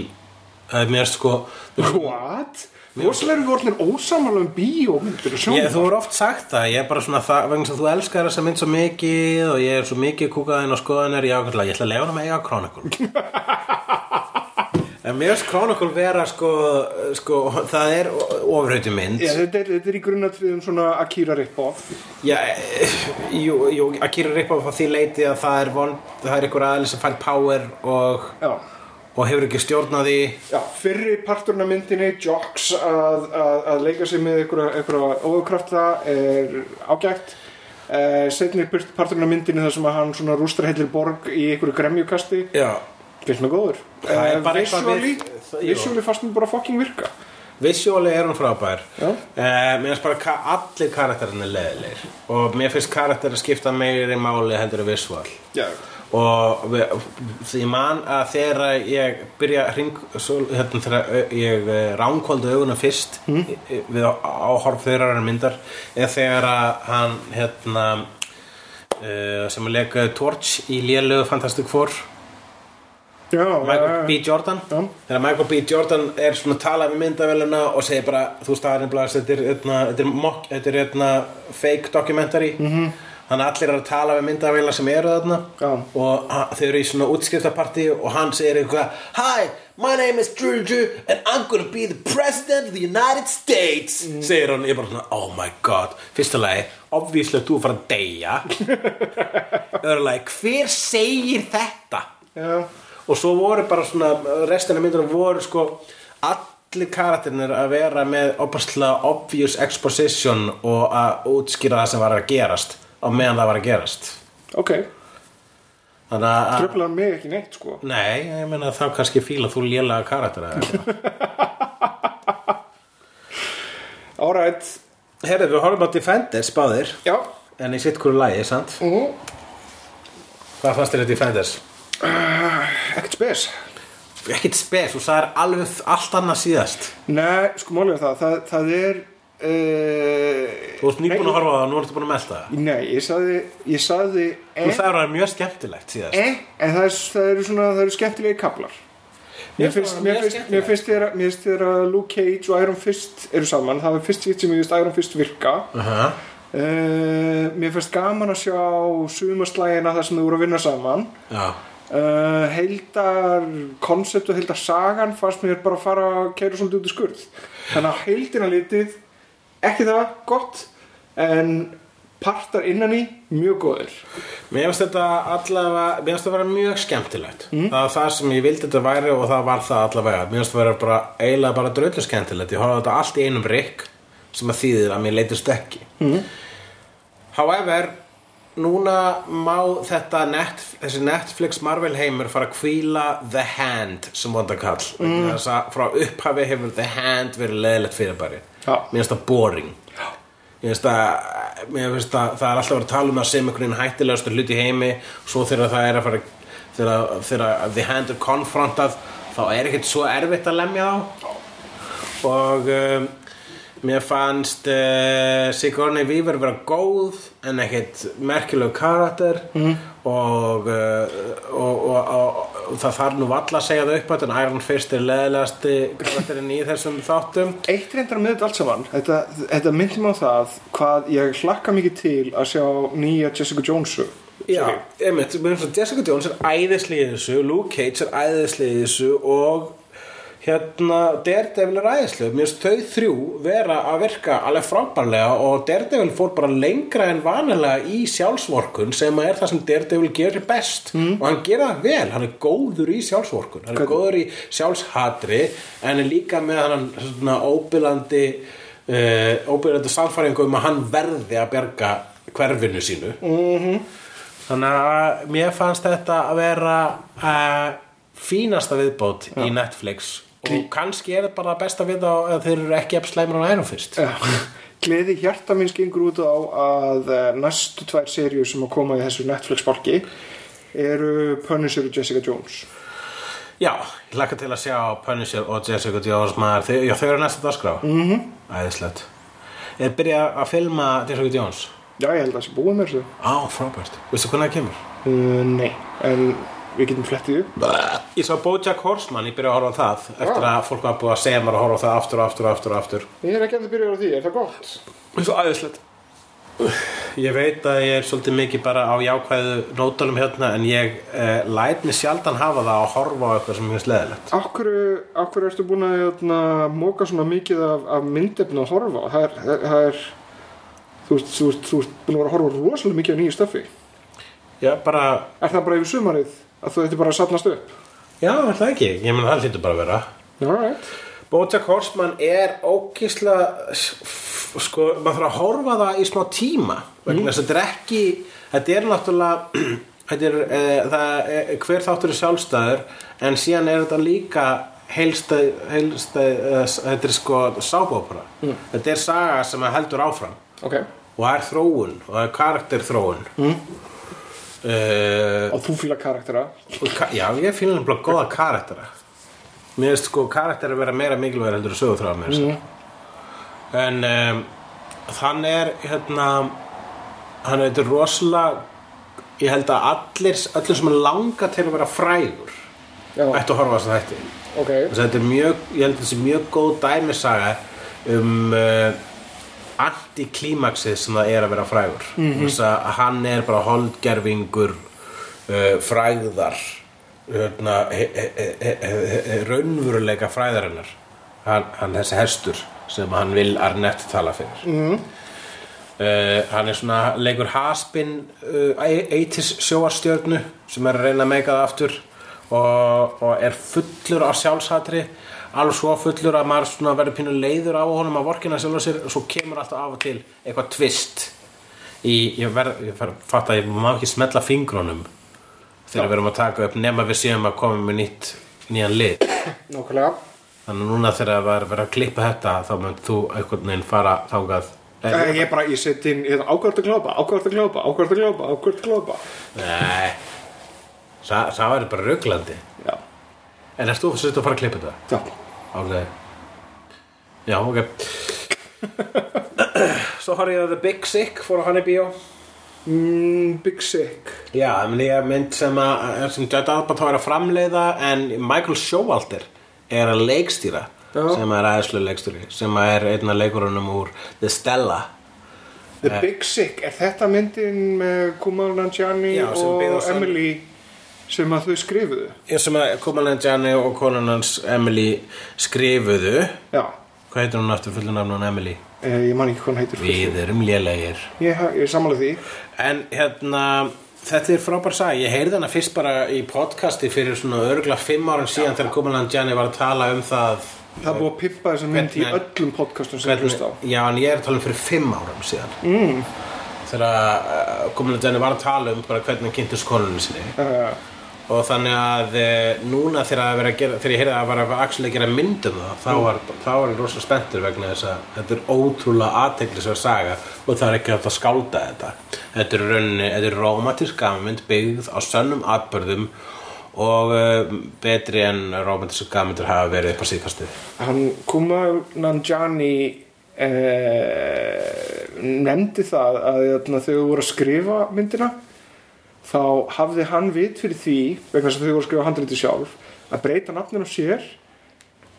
S4: eh, mér finnst sko
S3: What? Rosalega eru við orðinir ósamála um bíómyndir og sjónvarp.
S4: þú er oft sagt það, ég er bara svona það, vegna sem þú elskar þessa mynd svo mikið og ég er svo mikið kúkaðinn og skoðanir, ég ákveðlega, ég ætla að leifa hann með eiga Chronicle. (laughs) en mér finnst Chronicle vera sko, sko, það er ofrauti mynd.
S3: Já, þetta, er, þetta er í grunnatriðum svona Akira rip-off
S4: Já, eh, jú, jú, Akira Ripoff á því leiti að það er von, það er einhver aðeins sem fær power og,
S3: Já,
S4: og hefur ekki stjórnaði.
S3: Já, fyrri parturinn af myndinni Jocks að, að, að leika sig með einhverja, óðukrafta er ágætt. Uh, setni parturinn af myndinni þar sem að hann svona rústar heilir borg í einhverju gremjukasti.
S4: Já.
S3: finnst mér góður. Eh,
S4: jú.
S3: visually fannst mér bara fucking virka.
S4: Visuáli er hún frábær. Uh, Mér finnst bara allir karakterinn er leðilegir Og mér finnst karakter að skipta meiri máli heldur en visuál
S3: Já,
S4: Og því man að þegar ég byrja að hring svo, hérna, Þegar ég ránkvöldu auguna fyrst mm. Við áhorf þeirra myndar Eða þegar að hann hérna uh, sem að leka Torch í lélegu Fantastic Four
S3: já,
S4: Michael
S3: já,
S4: B. Jordan
S3: Já.
S4: þegar Michael B. Jordan er svona að tala við myndavélina og segir bara þú veist er nefnilega þetta er, hérna, þetta er, þetta er hérna, fake documentary -hmm. Þannig að allir eru að tala við myndavélar sem eru þarna.
S3: Já.
S4: og þau eru í svona útskriftapartí og hann segir eitthvað Hi, my name is Drew and I'm gonna be the president of the United States. Segir hann, ég bara svona, oh my god. Fyrsta lagi, obvíslega þú fara að deyja. (laughs) Öðru lagi, hver segir þetta?
S3: Já,
S4: og svo voru bara svona restina myndur voru sko allir karakterinir að vera með opaslega obvious exposition og að útskýra það sem var að gerast á meðan það var að gerast.
S3: Ok. Tröflar mig ekki neitt sko?
S4: Nei, ég meina þá kannski fíla þú lélega karaktera. (laughs)
S3: Alright
S4: Herðu, við horfum á Defenders báðir.
S3: Já,
S4: en í sitt hverju lagi, sant?
S3: Mhm.
S4: Hvað fannst þér í Defenders?
S3: ekkert spes.
S4: Ekkert spes, þú sagðir alveg allt annað síðast.
S3: Nei, sko málið er það. Það, það er uh,
S4: Þú ert nýbúin að horfa á það og nú ertu búin að melta það.
S3: Nei, ég sagði Ég sagði
S4: Þú
S3: eh,
S4: sagðir að það er mjög skemmtilegt síðast.
S3: eh, En það, er, það eru svona Það eru skemmtilegi kaplar. Mér finnst, mér finnst, mér finnst þér að- mér finnst þér að Luke Cage og Iron Fist eru saman. Það var fyrst skipt sem ég finnst Iron Fist virka.
S4: Uh -huh.
S3: uh, Mér finnst gaman að sjá sumarslægina þar sem þau voru að vinna saman.
S4: Já.
S3: Uh, Heildar koncept og heildar sagan fannst mér bara að fara að keira svolítið út í skurð. Þannig að heildina litið ekki það gott en partar innan í mjög góðir.
S4: Mér finnst þetta allavega, mér finnst þetta vera mjög skemmtilegt. Það var það sem ég vildi þetta væri og það var það allavega. Mér finnst þetta vera bara, eiginlega bara dröllu skemmtilegt. Ég horfði þetta allt í einum rikk sem að þýðir að mér leitist ekki. However, núna má þetta net, þessi Netflix Marvel heimur fara að hvíla The Hand sem vondakall. Mm. þess að frá upphafi hefur The Hand verið leðilegt fyrirbæri.
S3: Já.
S4: Mér finnst það boring. Mér finnst að, mér finnst að það er alltaf verið að tala um það sem einhvern veginn hættilegastu hluti í heimi svo þegar það er að fara þegar, þegar The Hand er konfrontað þá er ekkert svo erfitt að lemja þá. Og um, mér fannst uh, Sigourney Weaver vera góð en ekkert merkilegu karakter mm. og, uh, og, og, og, það þarf nú valla að segja það upp en Iron Fist er leðilegasti karakterinn í þessum þáttum
S3: Eitt reyndar með þetta allt saman Þetta, þetta myndi mig á það hvað ég hlakka mikið til að sjá nýja Jessica Jonesu
S4: Já, einmitt, mér að Jessica Jones er æðislega í þessu Luke Cage er æðislega í þessu og hérna Daredevil er æðislega mér finnst þau þrjú vera að virka alveg frábærlega og Daredevil fór bara lengra en vanilega í sjálfsvorkun sem er það sem Daredevil gerir best. Og hann gerir það vel, hann er góður í sjálfsvorkun. Hann er
S3: Hvernig?
S4: góður í sjálfshatri en er líka með hann svona óbylandi uh, óbylandi sannfæringu um að hann verði að bjarga hverfinu sínu. Þannig að mér fannst þetta að vera uh, fínasta viðbót í Netflix og kannski er þetta bara besta við að þeir eru ekki að slæmur á Iron Fist.
S3: Gleði hjarta minns gengur út á að eh, næstu tvær seríur sem að koma í þessu Netflix borki eru Punisher og Jessica Jones
S4: Já, ég hlakka til að sjá Punisher og Jessica Jones maður, já, þau eru næsta dagskrá. Mm -hmm. Æðislegt. Er byrjað að filma Jessica Jones?
S3: Já, ég held að það sé búið þessu
S4: Á, frábært. Veistu hvernig það kemur?
S3: uh, Nei, en við getum flettið upp.
S4: Ég sá Bojack Horseman, ég byrjaði að horfa á það eftir að fólk var búið að segja mér að horfa á það aftur og aftur og aftur og aftur.
S3: Ég er ekki að það byrja á því, er það gott?
S4: Það er svo æðislegt. Ég veit að ég er svolítið mikið bara á jákvæðu nótunum hérna en ég eh, læt mig sjaldan hafa það að horfa á eitthvað sem ég finnst leðilegt
S3: Akkur, akkur ertu búin að jötna, móka svona mikið af, af myndefni að horfa á? Það er, það, það er þú, veist, þú, veist, þú veist búin að vera að horfa á rosalega mikið af nýju stöfi
S4: Já, bara,
S3: Er það bara yfir sumarið að þú þetta bara að safnast upp?
S4: já, það ekki? Ég meina það hlýtur bara að vera.
S3: Alright
S4: Bojack Horseman er ókísla sko, maður þarf að horfa það í smá tíma vegna þess að þetta er ekki þetta er náttúrulega (clears throat) þetta er, e, það, e, hver þáttur er sjálfstæður en síðan er þetta líka heilstæð, heilstæð e, þetta er sko sábópera þetta er saga sem heldur áfram.
S3: Ok.
S4: Og það er þróun og það er karakterþróun. Mm.
S3: Og þú fíla karaktera.
S4: ka- já, ég finn alveg góða karaktera. Mér finnst sko karakter að vera meira mikilvægur heldur að sögu þrá mér mm. en um, hann er hérna hann er þetta rosalega ég held að allir allir sem er langa til að vera frægur ættu að horfa þess að þetta
S3: ok.
S4: Þetta er mjög, ég held að þetta sé mjög góð dæmisaga um uh, anti-klímaxið sem það er að vera frægur mm -hmm. að hann er bara holdgerfingur uh, frægðar hérna, he, he, he, raunveruleika fræðarinnar hann, hann þessi hestur sem hann vil Arnett tala fyrir mm. hann er svona leikur haspin uh, 80s sjóarstjörnu sem er að reyna að meika það aftur og, og er fullur af sjálfshatri alveg svo fullur að maður verður pínu leiður á honum að vorkina sjálfur sér og svo kemur alltaf af og til eitthvað twist í, ég verð, ég fatt að ég má ekki smetla fingrunum þegar við erum að taka upp nema við séum að koma með nýtt nýjan lið.
S3: Nákvæmlega.
S4: Þannig að núna þegar það verið að klippa þetta þá mun þú einhvern veginn fara þákað
S3: Eh, Ég er bara, ég seti inn ákvært að glópa, ákvært að glópa, ákvært að glópa, ákvært að glópa
S4: Nei. Þa, það væri bara rauglandi
S3: Já,
S4: En erst þú að fara að klippa þetta?
S3: já
S4: Álega Já, ok. (clears throat) Svo horfði ég að The Big Sick fór á hann í bíó
S3: mm, Big Sick.
S4: Já, menn ég mynd sem að sem Judd Apatow er að framleiða en Michael Showalter er að leikstýra
S3: Já.
S4: sem er aðeinslu leikstýri sem er einn af leikurunum úr The Stella.
S3: The Big Sick, er þetta myndin með Kumail Nanjiani og Emily sem að þau skrifuðu?
S4: Ég sem að Kumail Nanjiani og konan hans Emily skrifuðu.
S3: Já,
S4: Hvað heitir hún aftur fullu nafn hún Emily?
S3: eh, ég man ekki hvað hann heitir.
S4: Við erum lélegir.
S3: Ég, ég sammála því.
S4: En hérna Þetta er frábær sag, ég heyrði hana fyrst bara í podcasti fyrir svona örgla fimm árum síðan þegar Kumalan Gianni var að tala um það
S3: Það er búið að pippa þessa mynd í öllum podcastum sem ég hlusta á.
S4: Já, en ég er að tala um fyrir fimm árum síðan. Mm. Þegar uh, Kumalan Gianni var að tala um bara hvernig hann kynntist konunni sinni.
S3: Uh,
S4: og þannig að e, núna þegar, að vera gera, þegar ég heyrði að það var að gera mynd um það þá var, þá var ég rosa spenntur vegna þess að þetta er ótrúlega aðteglisverð saga og það er ekki að skálda þetta. Þetta er, rauninni, þetta er romantísk gammynd byggð á sönnum atbörðum og uh, betri en romantísk gammyndur hafa verið upp á síðkastið.
S3: Hann Kumail Nanjiani eh, nefndi það að þegar þau voru að skrifa myndina þá hafði hann vit fyrir því vegna þess að þau voru að skrifa handriti sjálf að breyta nafninu sér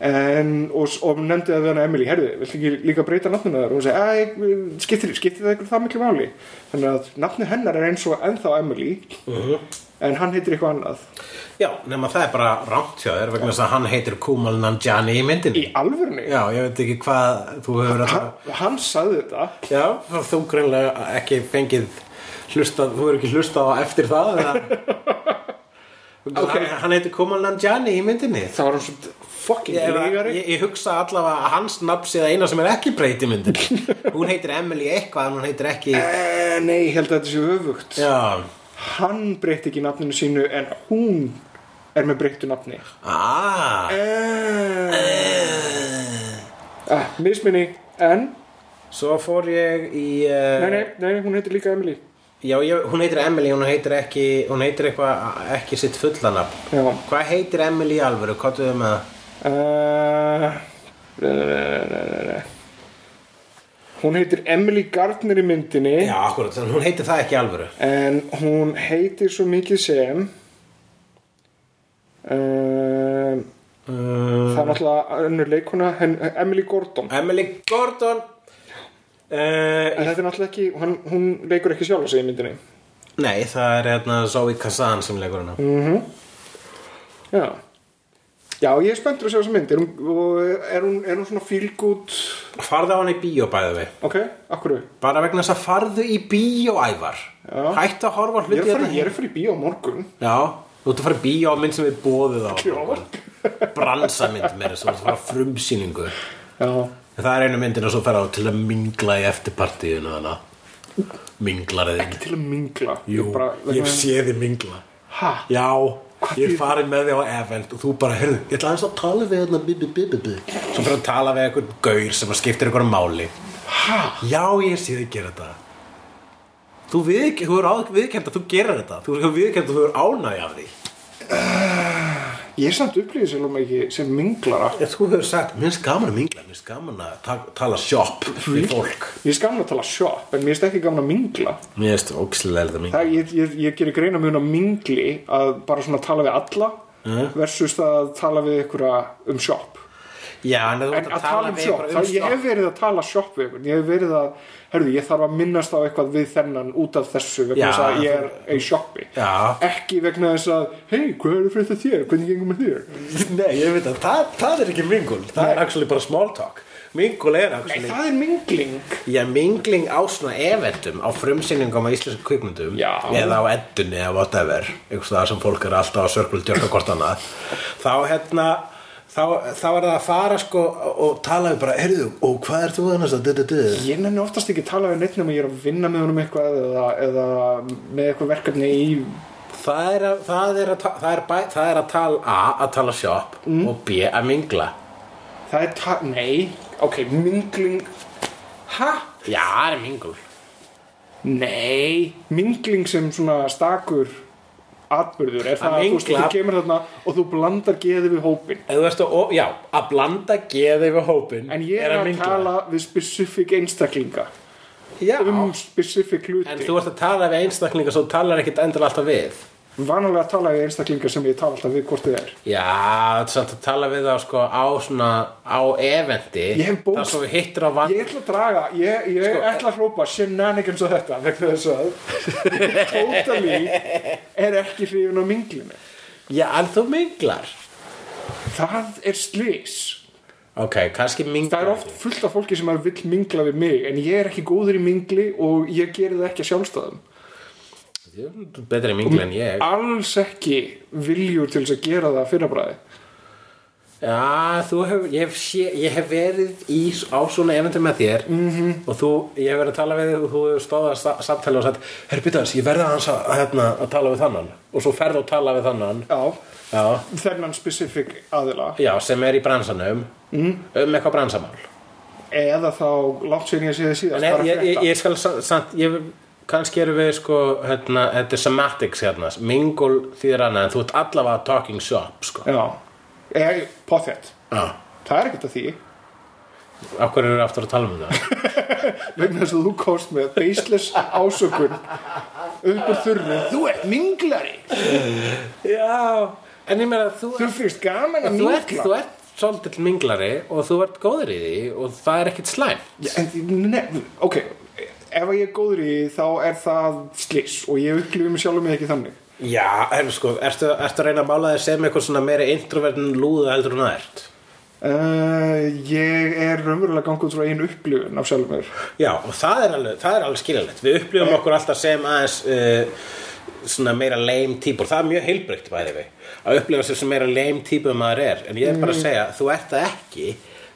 S3: en, og, og nefndi það við hana Emily herðu, viltu ekki líka breyta nafninu þar og hún segi, "Æ, skiptir, skiptir það ykkur það miklu máli? Þannig að nafni hennar er eins og ennþá Emily en hann heitir eitthvað annað.
S4: Já, nema það er bara rámt hjá þér vegna þess að hann heitir Kumal Nanjiani í myndinni.
S3: Í alvörni,
S4: Já, ég veit ekki hvað þú hefur að
S3: hann, hann sagði þetta.
S4: Já, þú greinlega ekki fengið hlustað, þú hefur ekki hlustað á eftir það eða? (laughs)
S3: Ok.
S4: hann, hann heitir Kumal Nanjiani í myndinni.
S3: Það var hann svo fucking lígari
S4: ég, ég hugsa allavega að hans sé það eina sem er ekki breyt í myndinni. (laughs) Hún heitir Emily eitthvað en hún heitir ekki
S3: Eh, Nei, ég held að þetta sé öfugt.
S4: Já,
S3: Hann breytti ekki nafninu sínu en hún er með breyttu nafni.
S4: Ah.
S3: Uh, uh, Misminni En,
S4: Svo fór ég í uh,
S3: nei, nei, nei, hún heitir líka Emily
S4: Já, ég, hún heitir Emily, hún heitir ekki hún heitir eitthvað, ekki sitt fullanafn
S3: Já.
S4: Hvað heitir Emily alvöru, hvað þú með það?
S3: uh, nei. Hún heitir Emily Gardner í myndinni.
S4: Já, akkurat, hún heitir það ekki alvöru.
S3: En hún heitir svo mikið sem uh, Það er náttúrulega önnur leikuna Emily Gordon.
S4: Emily Gordon. uh,
S3: En þetta er náttúrulega ekki, hann, hún leikur ekki sjálf sig í myndinni.
S4: Nei, það er hérna Zoe Kazan sem leikur hana.
S3: Já. Já, ég er spenntur að sjá þessa mynd. Er hún, er hún, er hún svona feel good?
S4: Farðu á hann í bíó bæðu við
S3: Ok, akkur
S4: Bara vegna þess að farðu í bíó ævar.
S3: Já.
S4: Hættu að horfa á hluti hérna.
S3: ég er að fara í bíó á morgun.
S4: Já, þú ert að fara í bíó á mynd sem við bóðið á
S3: Já.
S4: Bransamynd meira, svo þú ert að fara á frumsýningu.
S3: Já,
S4: Það er einu myndin að svo fer á til að mingla í eftirpartíðinu þannig Minglar eða ekki
S3: til að mingla
S4: Jú,
S3: bara,
S4: ég sé þið mingla.
S3: Hæ?
S4: Já,
S3: Hvað
S4: ég farið með þig á event og þú bara, heyrðu, ég ætla aðeins að tala við hérna bi, bi, bi, bi, bi. Svo fyrir að tala við einhvern gaur sem að skiptir einhverjum máli.
S3: Hæ?
S4: Já, ég sé þig gera þetta. Þú við, þú er gerir þetta. Þú viðkend að þú er ánægja af því
S3: Ég er samt upplýðið sem ekki sem minglara.
S4: Ef þú hefur sagt, minnst gaman að mingla Minnst gaman að ta tala shop við fólk
S3: Ég er gaman að tala shop En mér er ekki gaman að mingla.
S4: Mér finnst ókslega þetta mingla.
S3: Það, ég, ég, ég gerir greina mun að mingli Að bara svona tala við alla Versus það að tala við ykkur um shop
S4: Já, en
S3: En
S4: ert
S3: að tala um
S4: við bara
S3: það, ég hef verið að tala sjopp við ykkur, ég hef verið að, herru, ég þarf að minnast á eitthvað við þennan út af þessu vegna þess að ég er í sjoppi.
S4: Já.
S3: Ekki vegna þess að, hei, hvað er fyrir þér, hvernig gengum með þér? (laughs)
S4: Nei, ég veit að það, það er ekki mingul Það er actually bara small talk Mingul er
S3: Nei,
S4: actually
S3: það er mingling.
S4: Já, mingling á svona eventum á frumsýningum á íslensku kvikmyndum
S3: Já.
S4: eða á eddunni eða whatever það sem fólk er alltaf að annað þá þá, er það að fara sko og tala við bara, heyrðu, og hvað er þú annars að du, du, du?
S3: Ég nenni oftast ekki að tala við neitt nema ég er að vinna með honum eitthvað eða, eða með eitthvað verkefni í,
S4: Það er að, það er að, það er bæ, það er að tala A, að tala shop og B, að mingla.
S3: Það er, ta nei, ok, mingling, ha?
S4: Já, það er mingul
S3: Nei, mingling sem svona stakur atbyrður er það
S4: Að
S3: að þú, þú kemur þarna og þú blandar geði við hópin
S4: að, já, að blanda geði við hópin
S3: en ég er að,
S4: mingla.
S3: tala við spesifik einstaklinga.
S4: Já,
S3: um spesifik hluti.
S4: En þú ert að tala við einstaklinga svo þú talar ekkit endur alltaf við
S3: vanalega tala við einstaklinga sem ég tala alltaf við hvort þið er.
S4: Já, þetta er samt að tala við þá sko á svona, á eventi
S3: Ég hef bókst-
S4: Það svo við hittir á vann
S3: ég ætla að draga, ég, ég
S4: Sko-
S3: ætla að hrópa shenanigans og þetta vegna þess að (laughs) totally er ekki hrifin á minglinu
S4: Já, en þú minglar.
S3: Það er slís
S4: Ok, kannski minglar
S3: það er oft fullt af fólki sem er vill mingla við mig en ég er ekki góður í mingli og ég geri það ekki að sjálfstæðum
S4: Betri mingli en ég.
S3: alls ekki viljur til þess að gera það fyrrabræði
S4: Já, þú hefur, ég hef, sé, ég hef verið í, á svona eventum með þér.
S3: Mhm.
S4: -hmm. og þú, ég hef verið að tala við þig og þú sa- samtali og sagt Herri, byttas, ég verði hans að, hérna, að tala við þannan og svo ferð og tala við þannan
S3: já,
S4: Já,
S3: þennan spesifik aðila.
S4: Já sem er í bransanum.
S3: Mhm.
S4: um eitthvað bransamál.
S3: Eða þá langt sér ég sé þið síðast
S4: ég, ég, ég skal sa- samt, ég, kannski erum við sko, hérna, þetta er semantics hérna, mingul þýðir annað en þú ert allavega talking shop, sko.
S3: já, ég, potþett
S4: Já.
S3: það er ekkert að því.
S4: Af hverju eru aftur að tala um það? (laughs)
S3: vegna þess að þú komst með baseless ásökun upp úr þurru. Þú ert minglari.
S4: Já, en ég meina, þú,
S3: þú finnst gaman að mingla.
S4: þú ert svolítill minglari og þú ert góður í því og það er ekkit slæm.
S3: Já, en, ne, ok, ef ég er góður í því, þá er það slis og ég upplifum sjálfum mig ekki þannig
S4: Já, en sko, ertu, ertu að reyna að mála þig sem eitthvað svona meiri introvertin lúða heldur en það ert?
S3: uh, ég er raunverulega gangur út frá einu upplifun af sjálfum mér
S4: Já, og það er alveg, það er alveg skiljanlegt. Við upplifum okkur alltaf sem aðeins uh, svona meira lame típur. Það er mjög heilbrygt bæði við. Að upplifa sig sem meira lame típur maður er. En ég er bara að segja, þú ert það ekki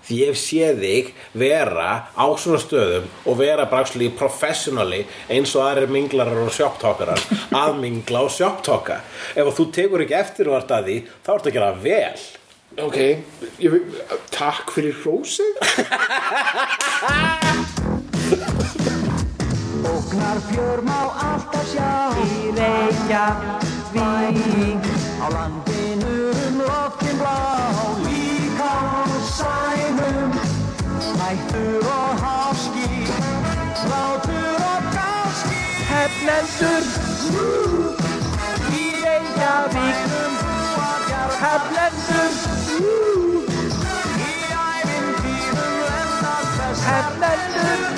S4: því ég sé þig vera á svona stöðum og vera actually professionally eins og aðrir minglarar og sjopptókarar (laughs) að mingla og sjopptóka. Ef þú tekur ekki eftir og ert að því, þá ertu að gera vel.
S3: ok, ég, takk fyrir hrósið.
S6: Ógnar fjör má alltaf sjá. Í Reykjavík. Á landinu um loftin blá á sænum Hættur og háski. Látur og gáski. Hefnendur Í Reykjavík Hefnendur Í þess Hefnendur